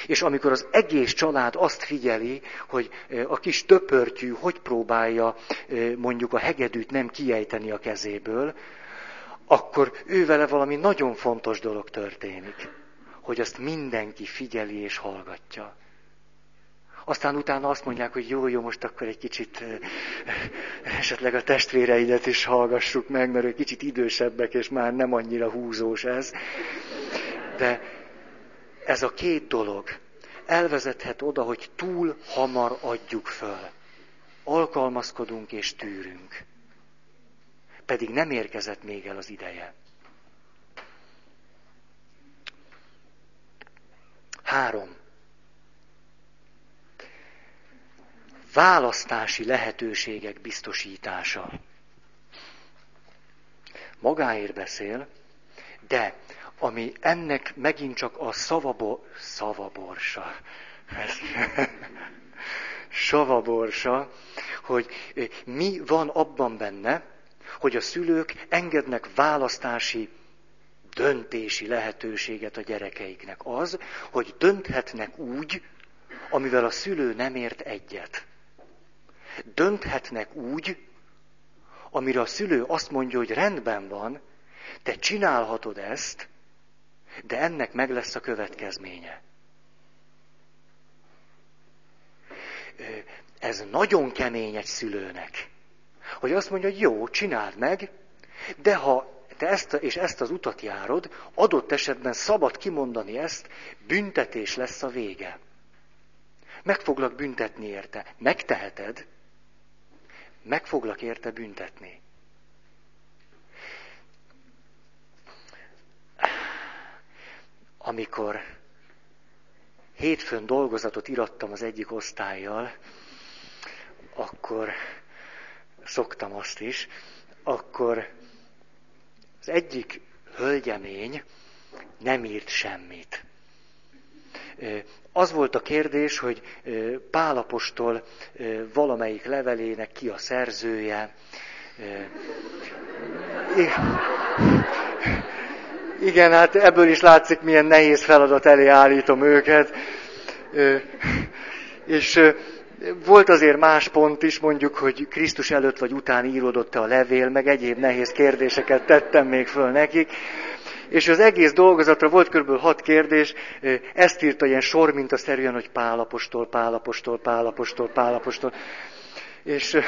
Speaker 1: És amikor az egész család azt figyeli, hogy a kis töpörtyű hogy próbálja mondjuk a hegedűt nem kiejteni a kezéből, akkor ő vele valami nagyon fontos dolog történik hogy azt mindenki figyeli és hallgatja. Aztán utána azt mondják, hogy jó, jó, most akkor egy kicsit esetleg a testvéreidet is hallgassuk meg, mert ők kicsit idősebbek, és már nem annyira húzós ez. De ez a két dolog elvezethet oda, hogy túl hamar adjuk föl. Alkalmazkodunk és tűrünk. Pedig nem érkezett még el az ideje. Három. Választási lehetőségek biztosítása. Magáért beszél, de ami ennek megint csak a szavabo, szavaborsa, savaborsa, hogy mi van abban benne, hogy a szülők engednek választási döntési lehetőséget a gyerekeiknek. Az, hogy dönthetnek úgy, amivel a szülő nem ért egyet. Dönthetnek úgy, amire a szülő azt mondja, hogy rendben van, te csinálhatod ezt, de ennek meg lesz a következménye. Ez nagyon kemény egy szülőnek. Hogy azt mondja, hogy jó, csináld meg, de ha te ezt, és ezt az utat járod, adott esetben szabad kimondani ezt, büntetés lesz a vége. Meg foglak büntetni érte. Megteheted, meg foglak érte büntetni. Amikor hétfőn dolgozatot irattam az egyik osztályjal, akkor szoktam azt is, akkor az egyik hölgyemény nem írt semmit. Az volt a kérdés, hogy Pálapostól valamelyik levelének ki a szerzője. Igen, hát ebből is látszik, milyen nehéz feladat elé állítom őket. És volt azért más pont is, mondjuk, hogy Krisztus előtt vagy után íródott-e a levél, meg egyéb nehéz kérdéseket tettem még föl nekik. És az egész dolgozatra volt kb. hat kérdés, ezt írta ilyen sor mintaszerűen, hogy pálapostól, pálapostól, pálapostól, pálapostól. És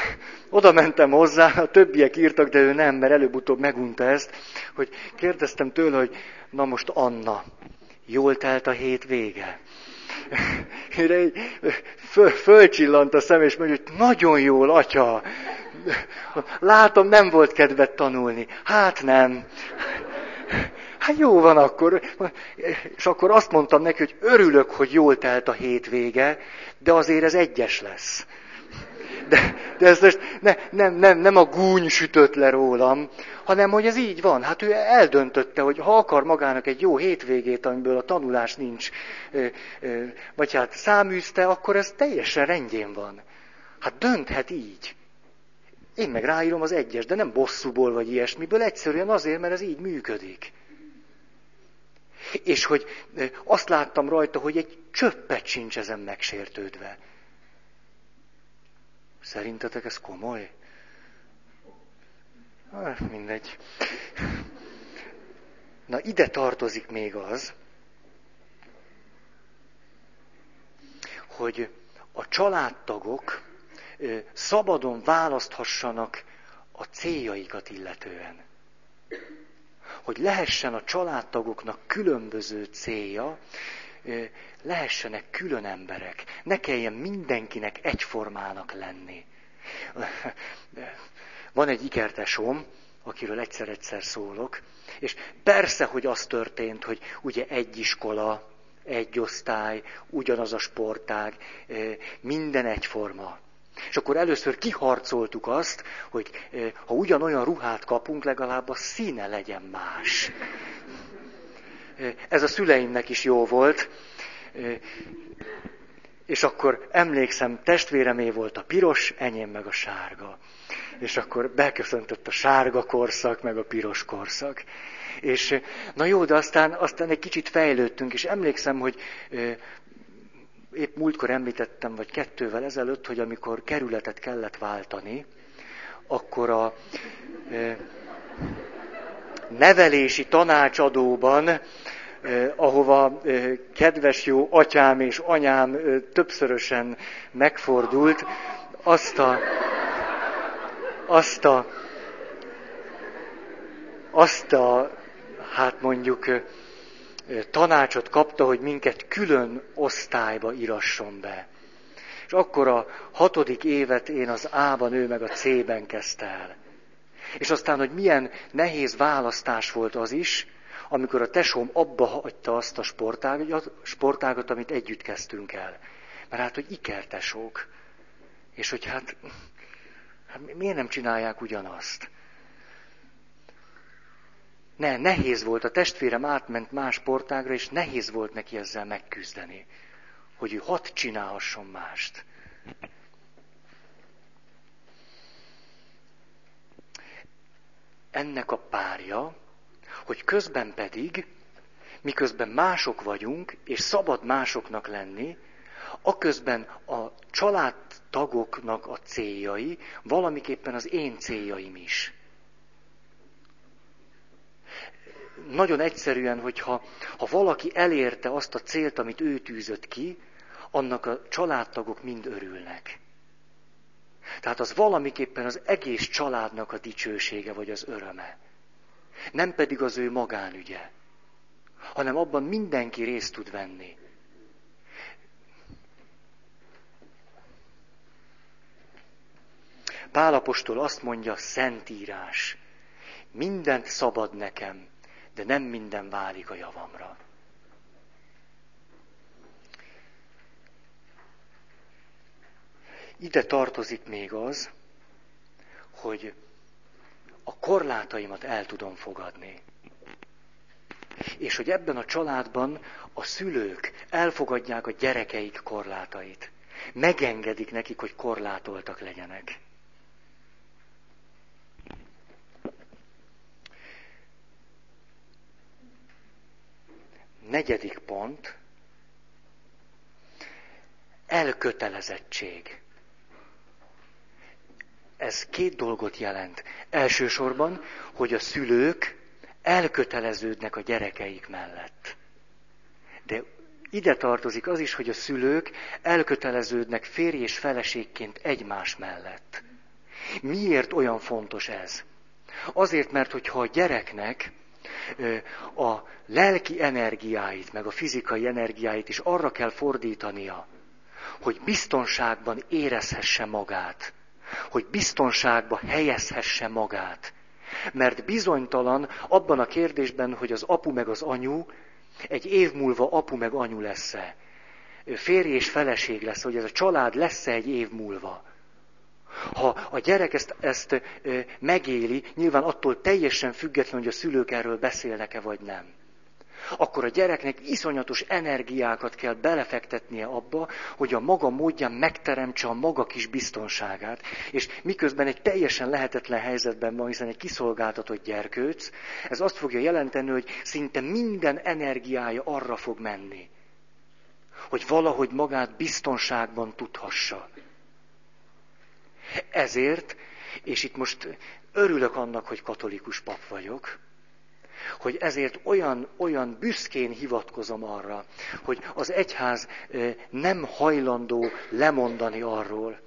Speaker 1: oda mentem hozzá, a többiek írtak, de ő nem, mert előbb-utóbb megunta ezt, hogy kérdeztem tőle, hogy na most Anna, jól telt a hét vége? föl, fölcsillant a szem, és mondja, hogy nagyon jól, atya. Látom, nem volt kedved tanulni. Hát nem. Hát jó van akkor. És akkor azt mondtam neki, hogy örülök, hogy jól telt a hétvége, de azért ez egyes lesz. De, de ez most ne, nem, nem, nem a gúny sütött le rólam, hanem hogy ez így van. Hát ő eldöntötte, hogy ha akar magának egy jó hétvégét, amiből a tanulás nincs, vagy hát száműzte, akkor ez teljesen rendjén van. Hát dönthet így. Én meg ráírom az egyes, de nem bosszúból vagy ilyesmiből, egyszerűen azért, mert ez így működik. És hogy azt láttam rajta, hogy egy csöppet sincs ezen megsértődve. Szerintetek ez komoly? Hát, mindegy. Na, ide tartozik még az, hogy a családtagok szabadon választhassanak a céljaikat illetően. Hogy lehessen a családtagoknak különböző célja, lehessenek külön emberek, ne kelljen mindenkinek egyformának lenni. Van egy ikertesóm, akiről egyszer-egyszer szólok, és persze, hogy az történt, hogy ugye egy iskola, egy osztály, ugyanaz a sportág, minden egyforma. És akkor először kiharcoltuk azt, hogy ha ugyanolyan ruhát kapunk, legalább a színe legyen más. Ez a szüleimnek is jó volt. És akkor emlékszem, testvéremé volt a piros, enyém meg a sárga. És akkor beköszöntött a sárga korszak, meg a piros korszak. És na jó, de aztán, aztán egy kicsit fejlődtünk, és emlékszem, hogy épp múltkor említettem, vagy kettővel ezelőtt, hogy amikor kerületet kellett váltani, akkor a nevelési tanácsadóban ahova kedves jó atyám és anyám többszörösen megfordult, azt a, azt a, azt a, hát mondjuk, tanácsot kapta, hogy minket külön osztályba irasson be. És akkor a hatodik évet én az A-ban, ő meg a C-ben kezdte el. És aztán, hogy milyen nehéz választás volt az is, amikor a tesóm abba hagyta azt a sportágat, sportágat amit együtt kezdtünk el. Mert hát, hogy ikertesók. És hogy hát, hát miért nem csinálják ugyanazt? Ne, nehéz volt, a testvérem átment más sportágra, és nehéz volt neki ezzel megküzdeni, hogy ő hat csinálhasson mást. Ennek a párja, hogy közben pedig, miközben mások vagyunk, és szabad másoknak lenni, aközben a családtagoknak a céljai valamiképpen az én céljaim is. Nagyon egyszerűen, hogyha ha valaki elérte azt a célt, amit ő tűzött ki, annak a családtagok mind örülnek. Tehát az valamiképpen az egész családnak a dicsősége vagy az öröme. Nem pedig az ő magánügye, hanem abban mindenki részt tud venni. Pálapostól azt mondja, szentírás. Mindent szabad nekem, de nem minden válik a javamra. Ide tartozik még az, hogy a korlátaimat el tudom fogadni. És hogy ebben a családban a szülők elfogadják a gyerekeik korlátait. Megengedik nekik, hogy korlátoltak legyenek. Negyedik pont. Elkötelezettség. Ez két dolgot jelent. Elsősorban, hogy a szülők elköteleződnek a gyerekeik mellett. De ide tartozik az is, hogy a szülők elköteleződnek férj és feleségként egymás mellett. Miért olyan fontos ez? Azért, mert hogyha a gyereknek a lelki energiáit, meg a fizikai energiáit is arra kell fordítania, hogy biztonságban érezhesse magát, hogy biztonságba helyezhesse magát. Mert bizonytalan abban a kérdésben, hogy az apu meg az anyu egy év múlva apu meg anyu lesz-e. Férj és feleség lesz, hogy ez a család lesz-e egy év múlva. Ha a gyerek ezt, ezt megéli, nyilván attól teljesen független, hogy a szülők erről beszélnek-e vagy nem akkor a gyereknek iszonyatos energiákat kell belefektetnie abba, hogy a maga módján megteremtse a maga kis biztonságát, és miközben egy teljesen lehetetlen helyzetben van, hiszen egy kiszolgáltatott gyerkőc, ez azt fogja jelenteni, hogy szinte minden energiája arra fog menni, hogy valahogy magát biztonságban tudhassa. Ezért, és itt most örülök annak, hogy katolikus pap vagyok, hogy ezért olyan, olyan büszkén hivatkozom arra, hogy az egyház nem hajlandó lemondani arról,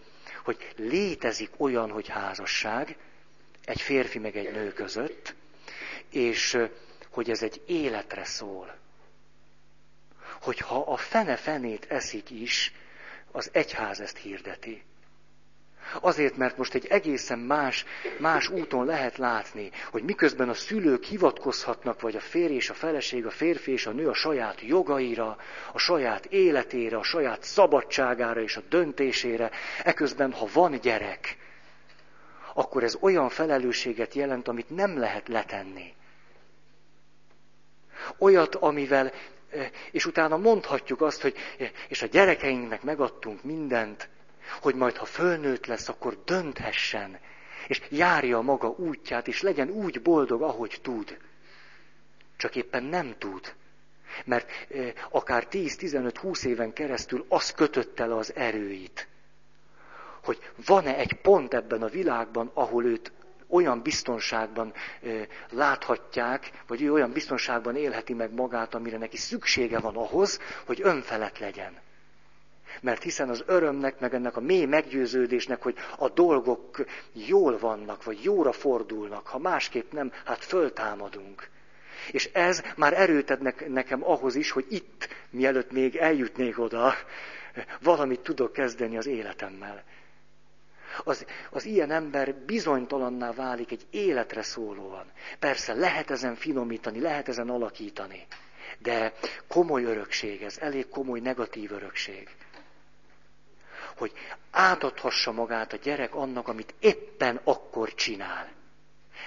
Speaker 1: hogy létezik olyan, hogy házasság, egy férfi meg egy nő között, és hogy ez egy életre szól. Hogyha a fene fenét eszik is, az egyház ezt hirdeti. Azért, mert most egy egészen más, más úton lehet látni, hogy miközben a szülők hivatkozhatnak, vagy a férj és a feleség, a férfi és a nő a saját jogaira, a saját életére, a saját szabadságára és a döntésére, eközben, ha van gyerek, akkor ez olyan felelősséget jelent, amit nem lehet letenni. Olyat, amivel, eh, és utána mondhatjuk azt, hogy eh, és a gyerekeinknek megadtunk mindent, hogy majd ha fölnőtt lesz, akkor dönthessen, és járja a maga útját, és legyen úgy boldog, ahogy tud. Csak éppen nem tud. Mert akár 10-15-20 éven keresztül az kötötte le az erőit, hogy van-e egy pont ebben a világban, ahol őt olyan biztonságban láthatják, vagy ő olyan biztonságban élheti meg magát, amire neki szüksége van ahhoz, hogy önfelett legyen. Mert hiszen az örömnek, meg ennek a mély meggyőződésnek, hogy a dolgok jól vannak, vagy jóra fordulnak, ha másképp nem, hát föltámadunk. És ez már erőt ad nekem ahhoz is, hogy itt, mielőtt még eljutnék oda, valamit tudok kezdeni az életemmel. Az, az ilyen ember bizonytalanná válik egy életre szólóan. Persze lehet ezen finomítani, lehet ezen alakítani, de komoly örökség ez, elég komoly negatív örökség hogy átadhassa magát a gyerek annak, amit éppen akkor csinál.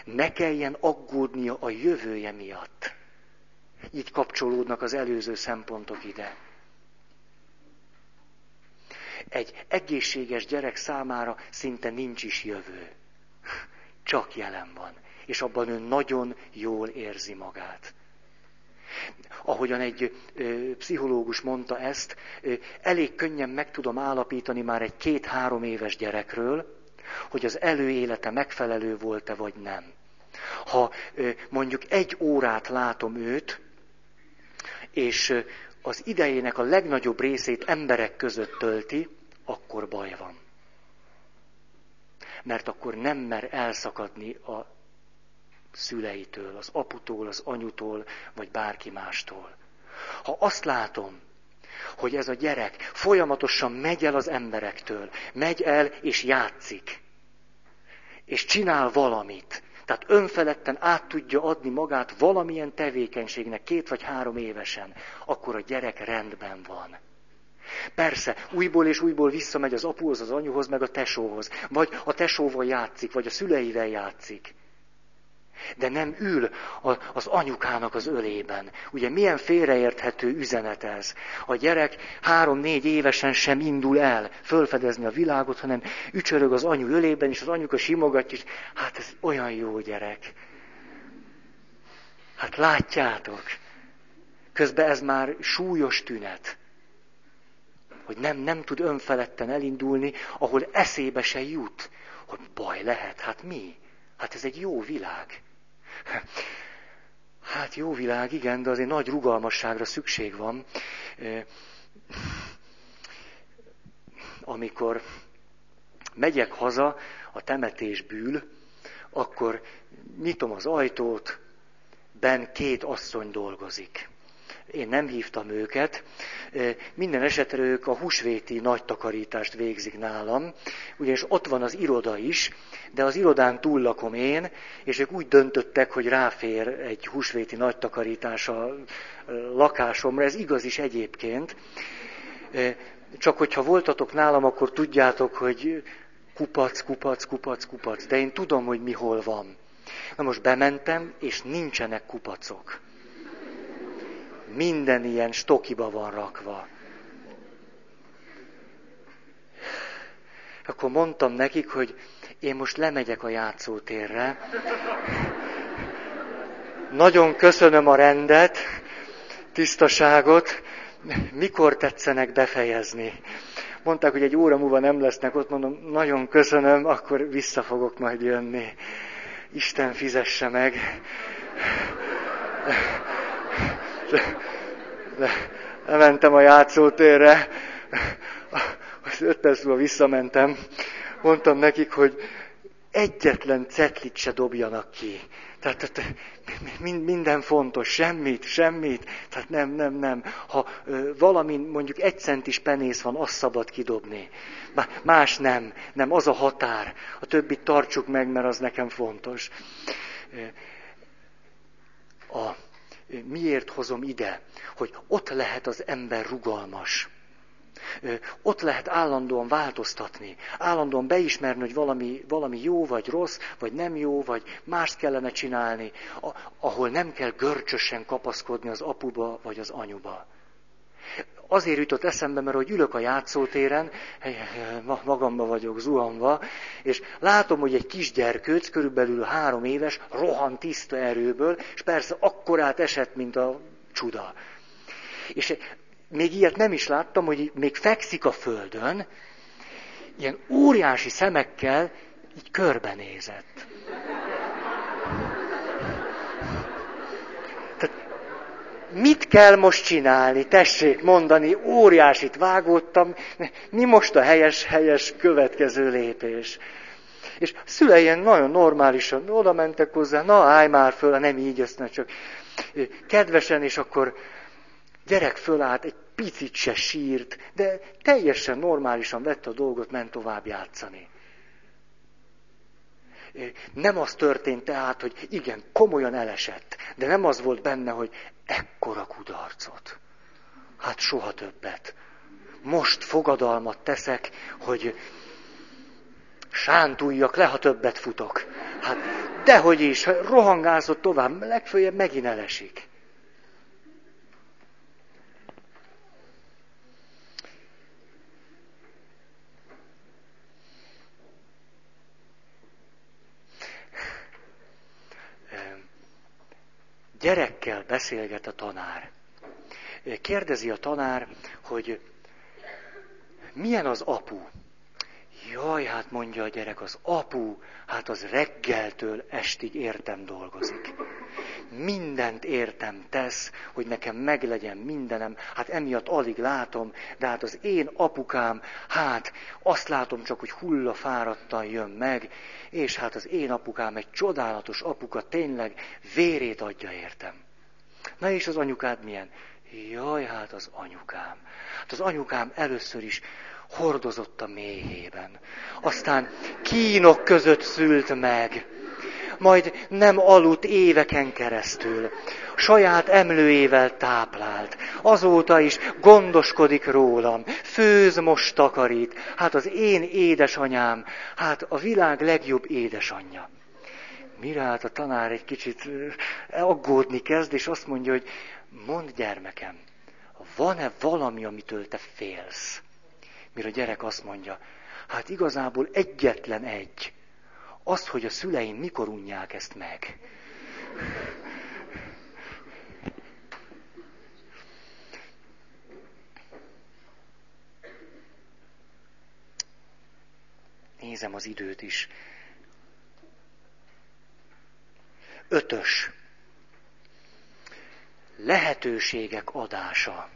Speaker 1: Ne kelljen aggódnia a jövője miatt. Így kapcsolódnak az előző szempontok ide. Egy egészséges gyerek számára szinte nincs is jövő. Csak jelen van. És abban ő nagyon jól érzi magát ahogyan egy ö, pszichológus mondta ezt, ö, elég könnyen meg tudom állapítani már egy két-három éves gyerekről, hogy az előélete megfelelő volt-e vagy nem. Ha ö, mondjuk egy órát látom őt, és ö, az idejének a legnagyobb részét emberek között tölti, akkor baj van. Mert akkor nem mer elszakadni a szüleitől, az aputól, az anyutól, vagy bárki mástól. Ha azt látom, hogy ez a gyerek folyamatosan megy el az emberektől, megy el és játszik, és csinál valamit, tehát önfeledten át tudja adni magát valamilyen tevékenységnek két vagy három évesen, akkor a gyerek rendben van. Persze, újból és újból visszamegy az apuhoz, az anyuhoz, meg a tesóhoz. Vagy a tesóval játszik, vagy a szüleivel játszik. De nem ül az anyukának az ölében. Ugye milyen félreérthető üzenet ez? A gyerek három-négy évesen sem indul el fölfedezni a világot, hanem ücsörög az anyu ölében, és az anyuka simogatja, és hát ez olyan jó gyerek. Hát látjátok, közben ez már súlyos tünet hogy nem, nem tud önfeledten elindulni, ahol eszébe se jut, hogy baj lehet. Hát mi? Hát ez egy jó világ. Hát jó világ, igen, de azért nagy rugalmasságra szükség van. Amikor megyek haza a temetésből, akkor nyitom az ajtót, ben két asszony dolgozik. Én nem hívtam őket. Minden esetre ők a húsvéti nagy takarítást végzik nálam, ugyanis ott van az iroda is, de az irodán túl lakom én, és ők úgy döntöttek, hogy ráfér egy húsvéti nagy takarítás a lakásomra. Ez igaz is egyébként. Csak hogyha voltatok nálam, akkor tudjátok, hogy kupac, kupac, kupac, kupac. De én tudom, hogy mi hol van. Na most bementem, és nincsenek kupacok minden ilyen stokiba van rakva. Akkor mondtam nekik, hogy én most lemegyek a játszótérre. Nagyon köszönöm a rendet, tisztaságot. Mikor tetszenek befejezni? Mondták, hogy egy óra múlva nem lesznek ott, mondom, nagyon köszönöm, akkor vissza fogok majd jönni. Isten fizesse meg lementem a játszótérre, az öt perc múlva visszamentem, mondtam nekik, hogy egyetlen cetlit se dobjanak ki. Tehát, tehát minden fontos, semmit, semmit. Tehát nem, nem, nem. Ha valami mondjuk egy centis penész van, azt szabad kidobni. Más nem, nem, az a határ. A többit tartsuk meg, mert az nekem fontos. A, miért hozom ide? Hogy ott lehet az ember rugalmas. Ott lehet állandóan változtatni, állandóan beismerni, hogy valami, valami jó vagy rossz, vagy nem jó, vagy mást kellene csinálni, ahol nem kell görcsösen kapaszkodni az apuba vagy az anyuba. Azért jutott eszembe, mert hogy ülök a játszótéren, magamba vagyok zuhanva, és látom, hogy egy kisgyerkőc, körülbelül három éves, rohan tiszta erőből, és persze akkorát esett, mint a csuda. És még ilyet nem is láttam, hogy még fekszik a földön, ilyen óriási szemekkel így körbenézett. Mit kell most csinálni? Tessék mondani, óriásit vágódtam, mi most a helyes, helyes következő lépés? És szüleien nagyon normálisan oda mentek hozzá, na állj már föl, nem így, ezt csak kedvesen, és akkor gyerek fölállt, egy picit se sírt, de teljesen normálisan vette a dolgot, ment tovább játszani. Nem az történt tehát, hogy igen, komolyan elesett, de nem az volt benne, hogy ekkora kudarcot. Hát soha többet. Most fogadalmat teszek, hogy sántuljak le, ha többet futok. Hát dehogy is, rohangázott tovább, legfőjebb megint elesik. Gyerekkel beszélget a tanár. Kérdezi a tanár, hogy milyen az apu? Jaj, hát mondja a gyerek, az apu, hát az reggeltől estig értem dolgozik. Mindent értem tesz, hogy nekem meglegyen mindenem, hát emiatt alig látom, de hát az én apukám, hát azt látom csak, hogy hulla fáradtan jön meg, és hát az én apukám egy csodálatos apuka, tényleg vérét adja értem. Na és az anyukád milyen? Jaj, hát az anyukám. Hát az anyukám először is hordozott a méhében. Aztán kínok között szült meg. Majd nem aludt éveken keresztül. Saját emlőjével táplált. Azóta is gondoskodik rólam. Főz, most takarít. Hát az én édesanyám, hát a világ legjobb édesanyja. Mire hát a tanár egy kicsit aggódni kezd, és azt mondja, hogy mondd gyermekem, van-e valami, amitől te félsz? Mire a gyerek azt mondja, hát igazából egyetlen egy. Az, hogy a szüleim mikor unják ezt meg. Nézem az időt is. Ötös. Lehetőségek adása.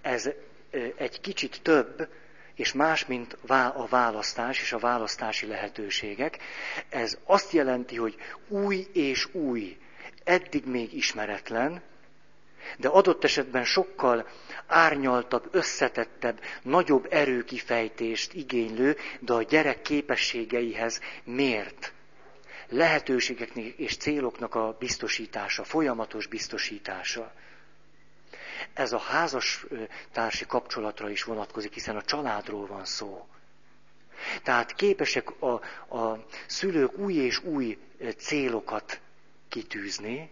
Speaker 1: Ez egy kicsit több, és más, mint a választás és a választási lehetőségek. Ez azt jelenti, hogy új és új, eddig még ismeretlen, de adott esetben sokkal árnyaltabb, összetettebb, nagyobb erőkifejtést igénylő, de a gyerek képességeihez mért lehetőségeknek és céloknak a biztosítása, folyamatos biztosítása. Ez a házas társi kapcsolatra is vonatkozik, hiszen a családról van szó. Tehát képesek a, a szülők új és új célokat kitűzni.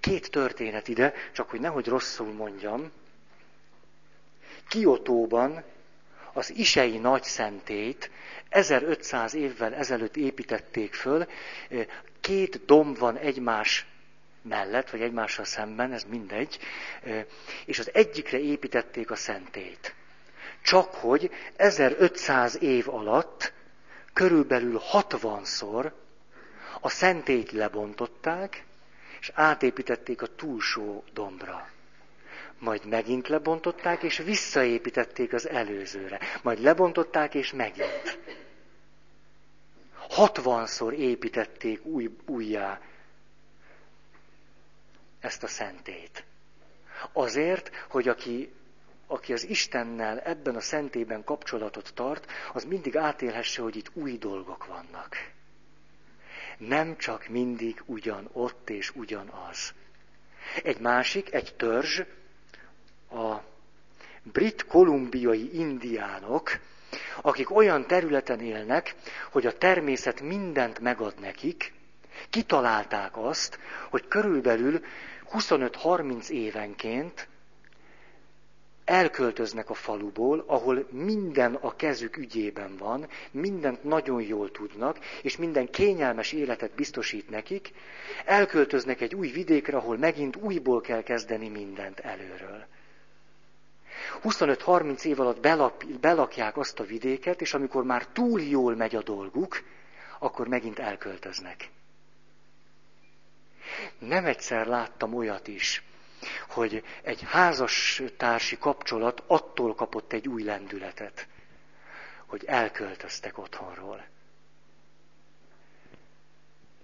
Speaker 1: Két történet ide, csak hogy nehogy rosszul mondjam. Kiotóban az Isei nagyszentét 1500 évvel ezelőtt építették föl, két domb van egymás mellett, vagy egymással szemben, ez mindegy, és az egyikre építették a szentét. Csak hogy 1500 év alatt körülbelül 60-szor a szentét lebontották, és átépítették a túlsó dombra. Majd megint lebontották, és visszaépítették az előzőre. Majd lebontották, és megint. Hatvanszor építették új, újjá ezt a szentét. Azért, hogy aki, aki az Istennel ebben a szentében kapcsolatot tart, az mindig átélhesse, hogy itt új dolgok vannak. Nem csak mindig ugyan ott és ugyanaz. Egy másik, egy törzs, a brit-kolumbiai indiánok, akik olyan területen élnek, hogy a természet mindent megad nekik, kitalálták azt, hogy körülbelül 25-30 évenként elköltöznek a faluból, ahol minden a kezük ügyében van, mindent nagyon jól tudnak, és minden kényelmes életet biztosít nekik, elköltöznek egy új vidékre, ahol megint újból kell kezdeni mindent előről. 25-30 év alatt belak, belakják azt a vidéket, és amikor már túl jól megy a dolguk, akkor megint elköltöznek. Nem egyszer láttam olyat is, hogy egy házastársi kapcsolat attól kapott egy új lendületet, hogy elköltöztek otthonról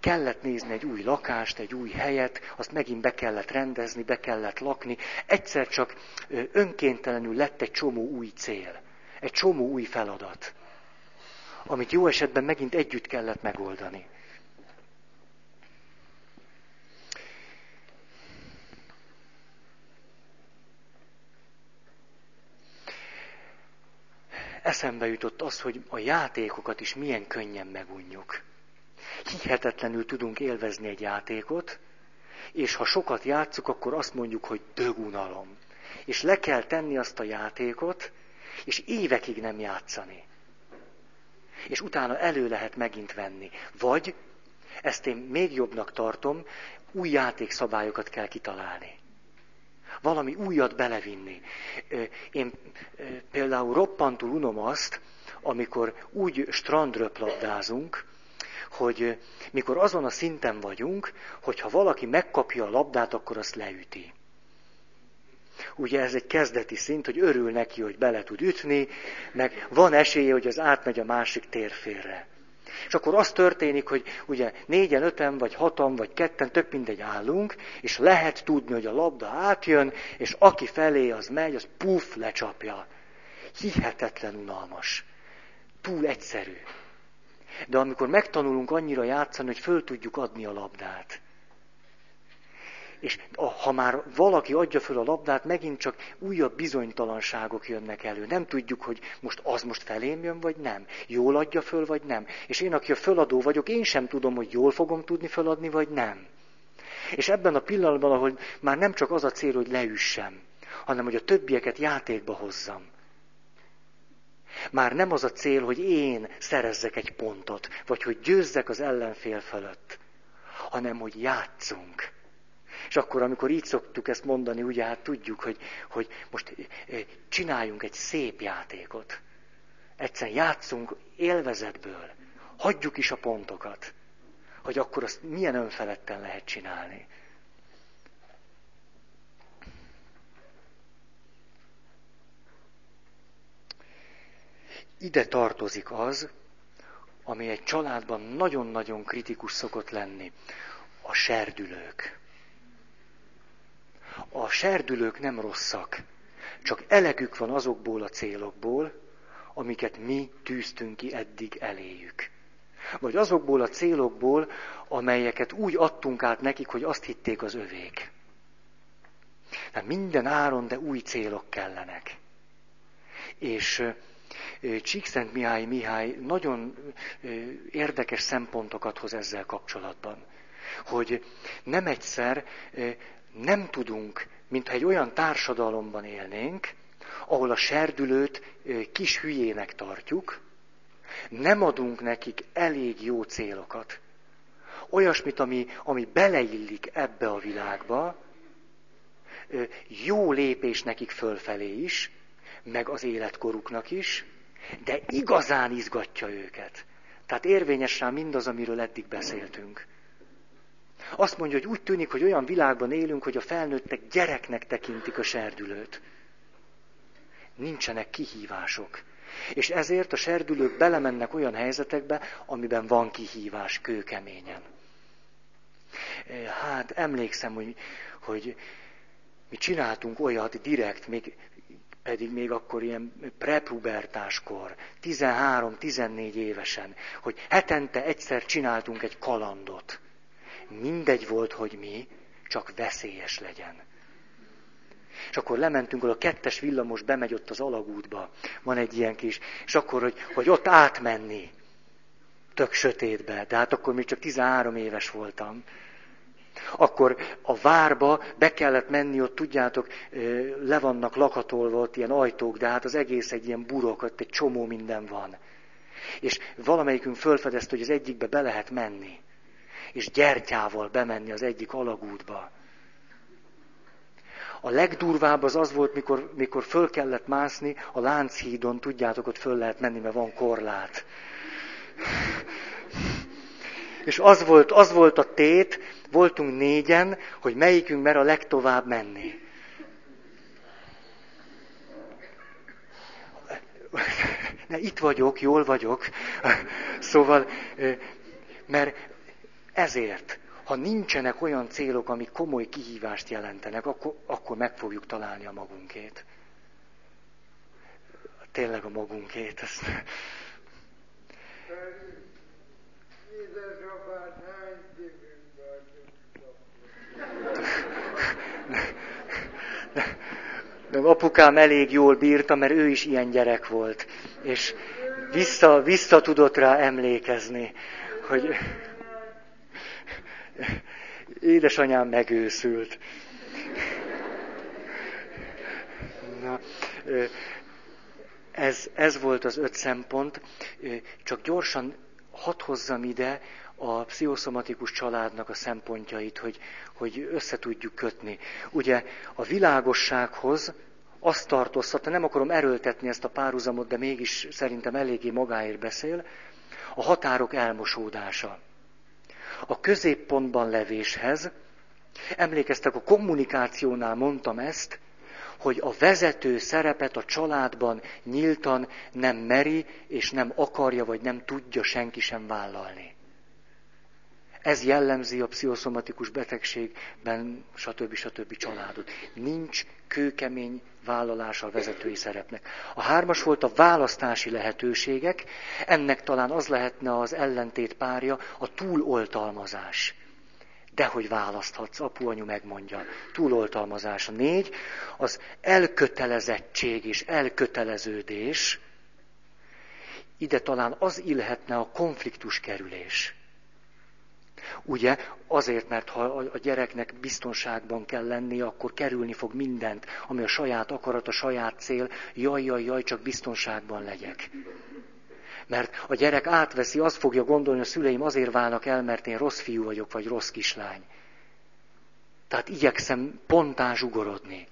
Speaker 1: kellett nézni egy új lakást, egy új helyet, azt megint be kellett rendezni, be kellett lakni. Egyszer csak önkéntelenül lett egy csomó új cél, egy csomó új feladat, amit jó esetben megint együtt kellett megoldani. Eszembe jutott az, hogy a játékokat is milyen könnyen megunjuk hihetetlenül tudunk élvezni egy játékot, és ha sokat játszuk, akkor azt mondjuk, hogy dögunalom. És le kell tenni azt a játékot, és évekig nem játszani. És utána elő lehet megint venni. Vagy, ezt én még jobbnak tartom, új játékszabályokat kell kitalálni. Valami újat belevinni. Én például roppantul unom azt, amikor úgy strandröplabdázunk, hogy mikor azon a szinten vagyunk, hogyha valaki megkapja a labdát, akkor azt leüti. Ugye ez egy kezdeti szint, hogy örül neki, hogy bele tud ütni, meg van esélye, hogy az átmegy a másik térfélre. És akkor az történik, hogy ugye négyen, öten, vagy hatan, vagy ketten, több mindegy állunk, és lehet tudni, hogy a labda átjön, és aki felé az megy, az puff, lecsapja. Hihetetlen unalmas. Túl egyszerű. De amikor megtanulunk annyira játszani, hogy föl tudjuk adni a labdát, és ha már valaki adja föl a labdát, megint csak újabb bizonytalanságok jönnek elő. Nem tudjuk, hogy most az most felém jön, vagy nem. Jól adja föl, vagy nem. És én, aki a föladó vagyok, én sem tudom, hogy jól fogom tudni föladni, vagy nem. És ebben a pillanatban, ahol már nem csak az a cél, hogy leüssem, hanem hogy a többieket játékba hozzam. Már nem az a cél, hogy én szerezzek egy pontot, vagy hogy győzzek az ellenfél fölött, hanem hogy játszunk és akkor, amikor így szoktuk ezt mondani, ugye hát tudjuk, hogy, hogy most eh, csináljunk egy szép játékot. Egyszerűen játszunk élvezetből. Hagyjuk is a pontokat. Hogy akkor azt milyen önfeledten lehet csinálni. Ide tartozik az, ami egy családban nagyon-nagyon kritikus szokott lenni. A serdülők. A serdülők nem rosszak, csak elegük van azokból a célokból, amiket mi tűztünk ki eddig eléjük. Vagy azokból a célokból, amelyeket úgy adtunk át nekik, hogy azt hitték az övék. Tehát minden áron, de új célok kellenek. És Csíkszent Mihály Mihály nagyon érdekes szempontokat hoz ezzel kapcsolatban. Hogy nem egyszer nem tudunk, mintha egy olyan társadalomban élnénk, ahol a serdülőt kis hülyének tartjuk, nem adunk nekik elég jó célokat. Olyasmit, ami, ami beleillik ebbe a világba, jó lépés nekik fölfelé is, meg az életkoruknak is, de igazán izgatja őket. Tehát érvényes rá mindaz, amiről eddig beszéltünk. Azt mondja, hogy úgy tűnik, hogy olyan világban élünk, hogy a felnőttek gyereknek tekintik a serdülőt. Nincsenek kihívások. És ezért a serdülők belemennek olyan helyzetekbe, amiben van kihívás kőkeményen. Hát emlékszem, hogy, hogy mi csináltunk olyat direkt, még, pedig még akkor ilyen prepubertáskor, 13-14 évesen, hogy hetente egyszer csináltunk egy kalandot mindegy volt, hogy mi, csak veszélyes legyen. És akkor lementünk, a kettes villamos bemegy ott az alagútba. Van egy ilyen kis, és akkor, hogy, hogy ott átmenni. Tök sötétbe. De hát akkor még csak 13 éves voltam. Akkor a várba be kellett menni, ott tudjátok, le vannak lakatolva ott ilyen ajtók, de hát az egész egy ilyen burok, ott egy csomó minden van. És valamelyikünk fölfedezte, hogy az egyikbe be lehet menni és gyertyával bemenni az egyik alagútba. A legdurvább az az volt, mikor, mikor föl kellett mászni a Lánchídon, tudjátok, ott föl lehet menni, mert van korlát. És az volt, az volt a tét, voltunk négyen, hogy melyikünk mer a legtovább menni. Ne, itt vagyok, jól vagyok. Szóval, mert ezért, ha nincsenek olyan célok, amik komoly kihívást jelentenek, akkor, akkor meg fogjuk találni a magunkét. Tényleg a magunkét. Ezt... De apukám elég jól bírta, mert ő is ilyen gyerek volt. És vissza, vissza tudott rá emlékezni, hogy Édesanyám megőszült. Na, ez, ez volt az öt szempont. Csak gyorsan hadd hozzam ide a pszichoszomatikus családnak a szempontjait, hogy, hogy össze tudjuk kötni. Ugye a világossághoz azt tartoztatta, nem akarom erőltetni ezt a párhuzamot, de mégis szerintem eléggé magáért beszél, a határok elmosódása a középpontban levéshez, emlékeztek, a kommunikációnál mondtam ezt, hogy a vezető szerepet a családban nyíltan nem meri, és nem akarja, vagy nem tudja senki sem vállalni. Ez jellemzi a pszichoszomatikus betegségben, stb. stb. családot. Nincs kőkemény vállalása a vezetői szerepnek. A hármas volt a választási lehetőségek, ennek talán az lehetne az ellentét párja, a túloltalmazás. Dehogy választhatsz, apu, anyu megmondja. Túloltalmazás. A négy, az elkötelezettség és elköteleződés. Ide talán az illhetne a konfliktus kerülés. Ugye azért, mert ha a gyereknek biztonságban kell lennie, akkor kerülni fog mindent, ami a saját akarat, a saját cél, jaj, jaj, jaj, csak biztonságban legyek. Mert a gyerek átveszi, azt fogja gondolni, a szüleim azért válnak el, mert én rossz fiú vagyok, vagy rossz kislány. Tehát igyekszem pontán zsugorodni.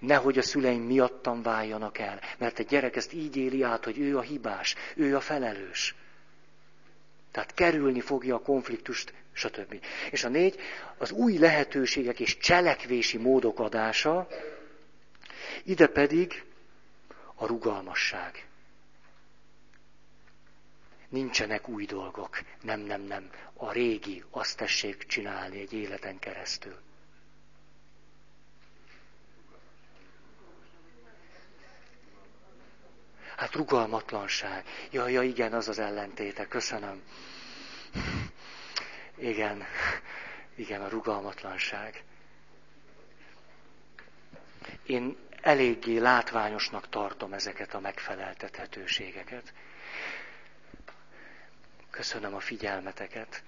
Speaker 1: Nehogy a szüleim miattam váljanak el, mert a gyerek ezt így éli át, hogy ő a hibás, ő a felelős. Tehát kerülni fogja a konfliktust, stb. És a négy, az új lehetőségek és cselekvési módok adása, ide pedig a rugalmasság. Nincsenek új dolgok. Nem, nem, nem. A régi, azt tessék csinálni egy életen keresztül. Hát rugalmatlanság. Ja, ja, igen, az az ellentéte. Köszönöm. Igen, igen, a rugalmatlanság. Én eléggé látványosnak tartom ezeket a megfeleltethetőségeket. Köszönöm a figyelmeteket.